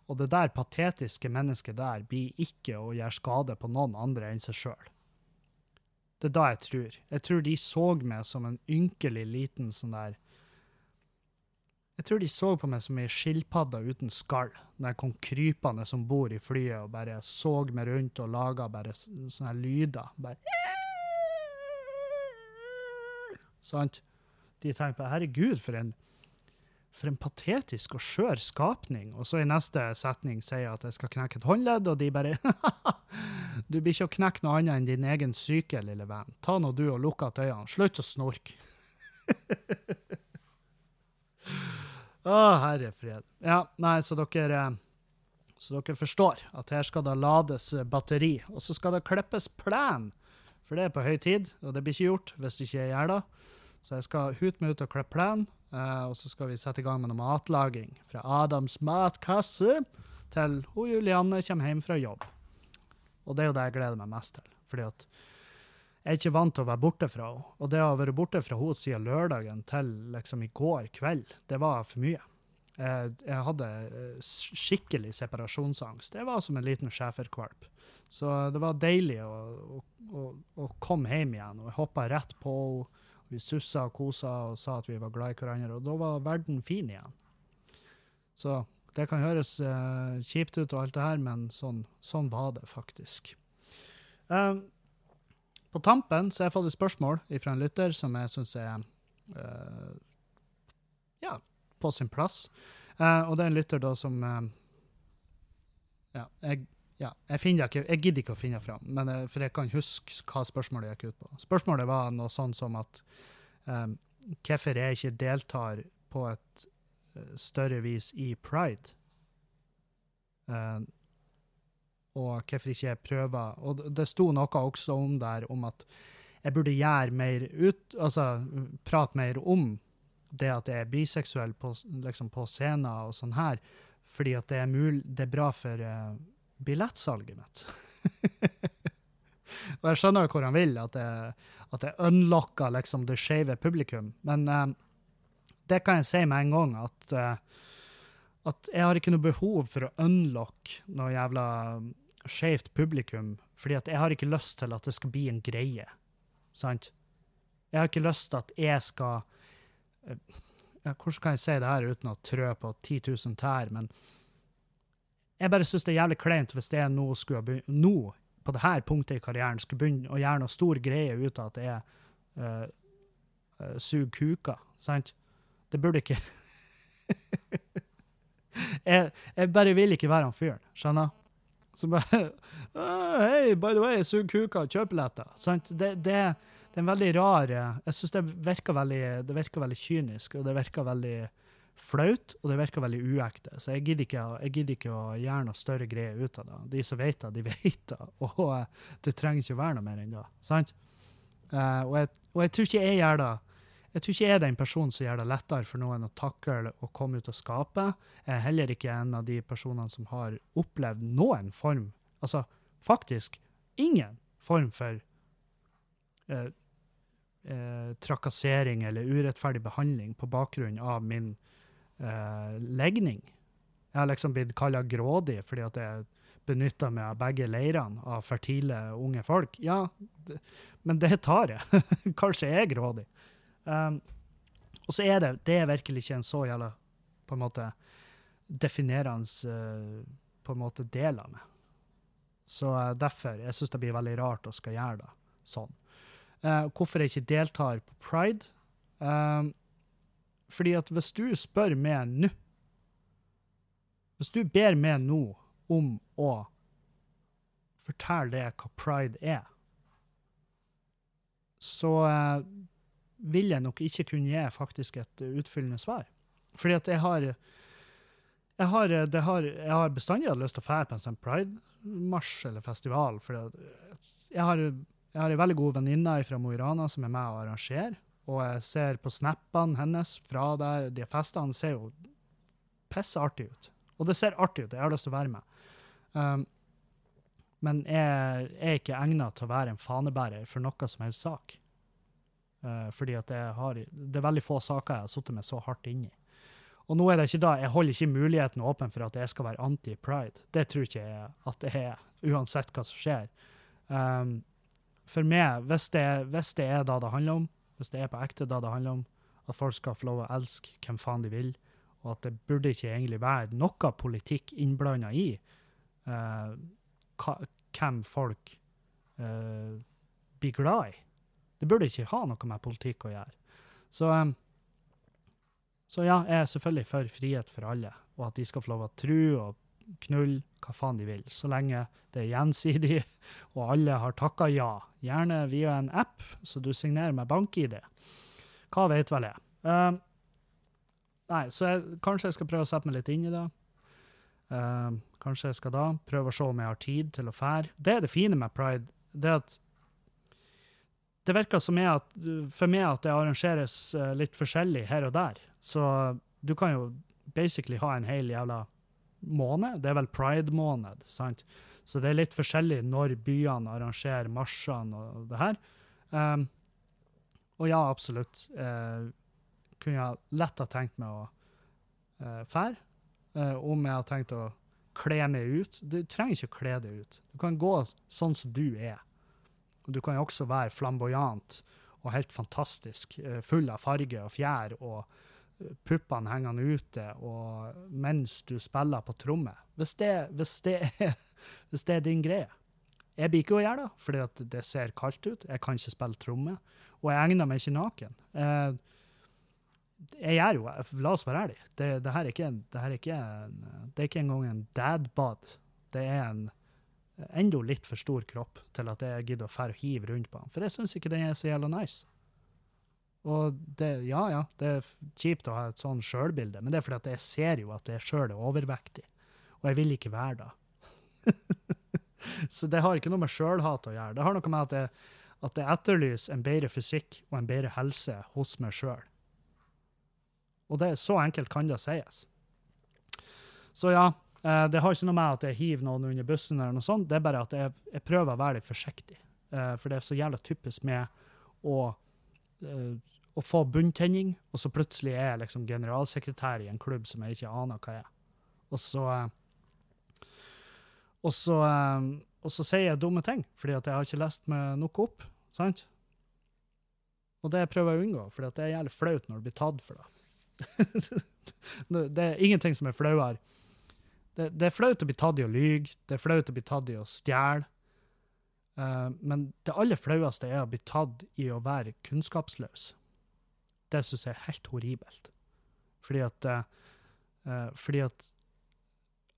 og det der patetiske mennesket der blir ikke å gjøre skade på noen andre enn seg sjøl. Det er da jeg tror. Jeg tror de så meg som en ynkelig liten sånn der Jeg tror de så på meg som ei skilpadde uten skall, når jeg kom krypende som bor i flyet og bare så meg rundt og laga bare sånne lyder. Bare Sant? De tenker på herregud, for en, for en patetisk og skjør skapning. Og så i neste setning sier jeg at jeg skal knekke et håndledd, og de bare *laughs* Du blir ikke å knekke noe annet enn din egen syke, lille venn. Ta nå du og lukk igjen øynene. Slutt å snorke. *laughs* Å, herre fred. Ja, nei, så dere så dere forstår at her skal det lades batteri, og så skal det klippes plen. For det er på høy tid, og det blir ikke gjort hvis ikke jeg gjør det. Så jeg skal hute meg ut og klippe plen, uh, og så skal vi sette i gang med noe matlaging. Fra Adams matkasse til hun Julianne kommer hjem fra jobb. Og det er jo det jeg gleder meg mest til. fordi at jeg er ikke vant til å være borte fra henne. Og det å ha vært borte fra henne siden lørdagen til liksom i går kveld, det var for mye. Jeg, jeg hadde eh, skikkelig separasjonsangst. Det var som en liten schæferkvalp. Så det var deilig å, å, å, å komme hjem igjen. Og jeg hoppa rett på henne vi sussa og kosa og sa at vi var glad i hverandre, og da var verden fin igjen. Så det kan høres uh, kjipt ut og alt det her, men sånn, sånn var det faktisk. Um, på tampen så har jeg fått et spørsmål fra en lytter som jeg syns er uh, ja, på sin plass. Uh, og det er en lytter da som Ja, jeg ja, jeg, ikke, jeg, gidder ikke å finne fram, men, eh, for jeg kan huske hva spørsmålet gikk ut på. Spørsmålet var noe sånn som at um, hvorfor jeg ikke deltar på et uh, større vis i pride. Um, og hvorfor ikke jeg prøver Og det sto noe også om der om at jeg burde gjøre mer ut Altså prate mer om det at jeg er biseksuell på, liksom på scener og sånn her, fordi at det er, mul det er bra for uh, billettsalget mitt. *laughs* Og jeg skjønner jo hvor han vil, at jeg, at jeg unlocker liksom det skeive publikum. Men eh, det kan jeg si med en gang, at, eh, at jeg har ikke noe behov for å unlocke noe jævla skeivt publikum, fordi at jeg har ikke lyst til at det skal bli en greie. Sant? Jeg har ikke lyst til at jeg skal eh, ja, Hvordan kan jeg si det her uten å trø på 10 000 tær, men jeg bare syns det er jævlig kleint hvis det nå skulle Nå, på det her punktet i karrieren, skulle begynne å gjøre noe stor greie ut av at jeg uh, uh, sug kuka, Sant? Det burde ikke *laughs* jeg, jeg bare vil ikke være han fyren, skjønner? Som bare *laughs* Hei, by the way, sug kuka, kjøp billetter. Sant? Det, det, det er en veldig rar eh, Jeg syns det virker veldig det virker veldig kynisk, og det virker veldig flaut, og det virker veldig uekte. Så jeg gidder ikke, jeg gidder ikke å gjøre noe større greie ut av det. De som vet det, de *laughs* vet det. Og uh, det trenger ikke å være noe mer enn det. sant? Uh, og, jeg, og, jeg, tror ikke jeg gjør det. Jeg tror ikke jeg er den personen som gjør det lettere for noen å takle å komme ut og skape. Jeg er heller ikke en av de personene som har opplevd noen form, altså faktisk ingen form for uh, trakassering eller urettferdig behandling på bakgrunn av min eh, legning. Jeg har liksom blitt kalla grådig fordi at jeg benytter meg av begge leirene av fertile unge folk. Ja, men det tar jeg. *laughs* Kanskje jeg er grådig. Um, og så er det det er virkelig ikke en så jævla på en måte definerende uh, på en måte del av meg. Så uh, derfor jeg synes det blir veldig rart å skal gjøre det sånn. Uh, hvorfor jeg ikke deltar på pride? Um, fordi at hvis du spør meg nå Hvis du ber meg nå om å fortelle deg hva pride er, så uh, vil jeg nok ikke kunne gi faktisk et utfyllende svar. Fordi at jeg har jeg har, har, jeg har bestandig hatt lyst til å dra på en sånn pride-marsj eller festival. For jeg har, jeg en veldig god venninne fra Mo i Rana som er med og arrangerer. Og jeg ser på snappene hennes fra der, de festene ser jo pissartig ut. Og det ser artig ut, jeg har lyst til å være med. Um, men jeg er ikke egnet til å være en fanebærer for noe som helst sak. Uh, fordi at jeg har, det er veldig få saker jeg har sittet meg så hardt inni. Og nå er det ikke da, jeg holder ikke muligheten åpen for at jeg skal være anti-pride. Det tror ikke jeg at det er, uansett hva som skjer. Um, for meg, hvis det, hvis det er da det handler om, hvis det er på ekte da det handler om at folk skal få lov å elske hvem faen de vil, og at det burde ikke egentlig være noe politikk innblanda i uh, hvem folk uh, blir glad i. Det burde ikke ha noe med politikk å gjøre. Så, um, så ja, jeg er selvfølgelig for frihet for alle, og at de skal få lov å tro og knulle hva faen de vil, så lenge det er gjensidig *laughs* og alle har takka ja. Gjerne via en app, så du signerer med bank-ID. Hva vet vel jeg. Uh, nei, så jeg, kanskje jeg skal prøve å sette meg litt inn i det. Uh, kanskje jeg skal da prøve å se om jeg har tid til å fære. Det er det fine med pride. det at det virker som at, for meg at det arrangeres uh, litt forskjellig her og der. Så du kan jo basically ha en hel jævla måned. Det er vel pride-måned, sant? Så det er litt forskjellig når byene arrangerer marsjene og det her. Um, og ja, absolutt. Uh, kunne jeg lett ha tenkt meg å uh, fære. Uh, om jeg har tenkt å kle meg ut. Du trenger ikke å kle deg ut. Du kan gå sånn som du er. Og du kan jo også være flamboyant og helt fantastisk, uh, full av farge og fjær og puppene hengende ute og mens du spiller på tromme. Hvis det, hvis er, *laughs* hvis det er din greie. Jeg ikke å gjøre det, fordi det ser kaldt ut. Jeg kan ikke spille tromme. Og jeg egner meg ikke naken. Jeg, jeg gjør jo La oss være ærlige. Det, det, her er ikke, det, her er ikke en, det er ikke engang en dadbad. Det er en enda litt for stor kropp til at jeg gidder å fære og hive rundt på den. For jeg syns ikke den er så jævla nice. Og det, ja, ja, det er kjipt å ha et sånn sjølbilde, men det er fordi at jeg ser jo at jeg sjøl er overvektig. Og jeg vil ikke være det. *laughs* så det har ikke noe med sjølhat å gjøre. Det har noe med at jeg, at jeg etterlyser en bedre fysikk og en bedre helse hos meg sjøl. Og det, så enkelt kan det sies. Så ja, eh, det har ikke noe med at jeg hiver noen under bussen, eller noe sånt. det er bare at jeg, jeg prøver å være litt forsiktig. eh, for det er så jævla typisk med å, å få bunntenning, og så plutselig er jeg liksom generalsekretær i en klubb som jeg ikke aner hva er. Og så eh, og så, eh, og så sier jeg dumme ting, fordi at jeg har ikke lest meg nok opp. sant? Og det prøver jeg å unngå, for det er jævlig flaut når du blir tatt for det *laughs* det er ingenting som er flauere. Det, det er flaut å bli tatt i å lyge, det er flaut å bli tatt i å stjele. Eh, men det aller flaueste er å bli tatt i å være kunnskapsløs. Det syns jeg er helt horribelt. Fordi at, eh, eh, fordi at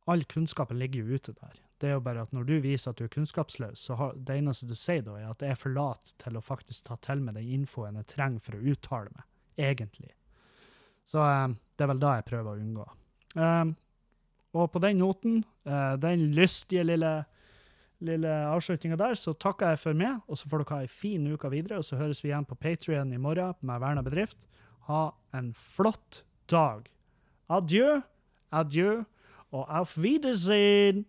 all kunnskapen ligger jo ute der. Det er jo bare at når du viser at du er kunnskapsløs, så har, det eneste du sier da, er at jeg er for lat til å faktisk ta til meg den infoen jeg trenger for å uttale meg, egentlig. Så det er vel da jeg prøver å unngå. Og på den noten, den lystige lille, lille avslutninga der, så takker jeg for meg, og så får dere ha ei en fin uke videre, og så høres vi igjen på Patrion i morgen med Verna bedrift. Ha en flott dag. Adjø, adjø, og auf Wiedersehen!